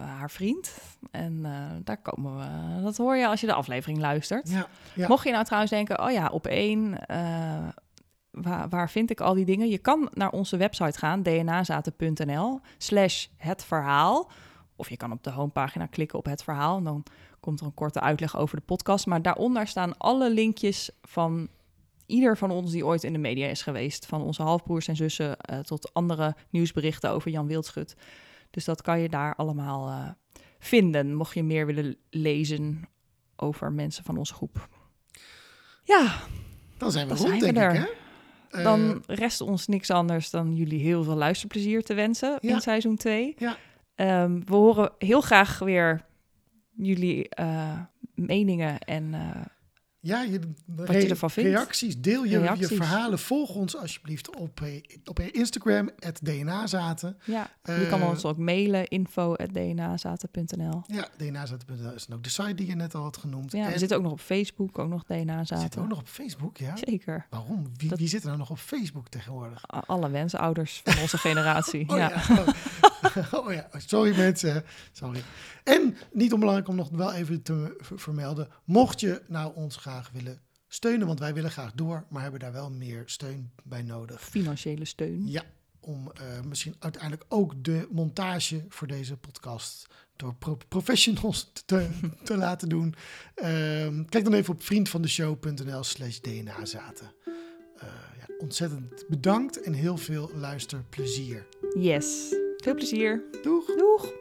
haar vriend. En eh, daar komen we. Dat hoor je als je de aflevering luistert. ja, ja. Mocht je nou trouwens denken, oh ja, op één, eh, waar, waar vind ik al die dingen? Je kan naar onze website gaan, dnazaten.nl slash het verhaal. Of je kan op de homepagina klikken op het verhaal en dan komt er een korte uitleg over de podcast. Maar daaronder staan alle linkjes van ieder van ons die ooit in de media is geweest. Van onze halfbroers en zussen eh, tot andere nieuwsberichten over Jan Wildschut. Dus dat kan je daar allemaal eh, vinden, mocht je meer willen lezen over mensen van onze groep. Ja, Dan zijn we Dan rond, zijn we denk ik, er. hè? Eh, dan rest ons niks anders dan jullie heel veel luisterplezier te wensen Ja. in seizoen 2. Ja. we horen heel graag weer jullie meningen en ja, je, Wat je ervan vindt. Reacties, deel je, Reacties. je verhalen. Volg ons alsjeblieft op, eh, op Instagram, het DNA-zaten. ja, je kan Eh, ons ook mailen info@dnazaten.nl. Ja, DNA-zaten.nl is dan ook de site die je net al had genoemd. Ja, En we zitten ook nog op Facebook, ook nog DNA we zitten Zaten. ook nog op Facebook, ja? Zeker. Waarom? Wie, Dat- wie zit er nou nog op Facebook tegenwoordig? Alle wensouders van onze generatie. Oh ja. ja. Oh, oh ja, sorry mensen. Sorry. En niet onbelangrijk om nog wel even te vermelden. Mocht je nou ons graag willen steunen, want wij willen graag door, maar hebben daar wel meer steun bij nodig. Financiële steun. Ja, om eh, misschien uiteindelijk ook de montage voor deze podcast door pro- professionals te, te laten doen. Ehm, kijk dan even op vriendvandeshow.nl slash dnazaten. Eh ja, ontzettend bedankt en heel veel luisterplezier. Yes. Veel plezier. Doeg! Doeg.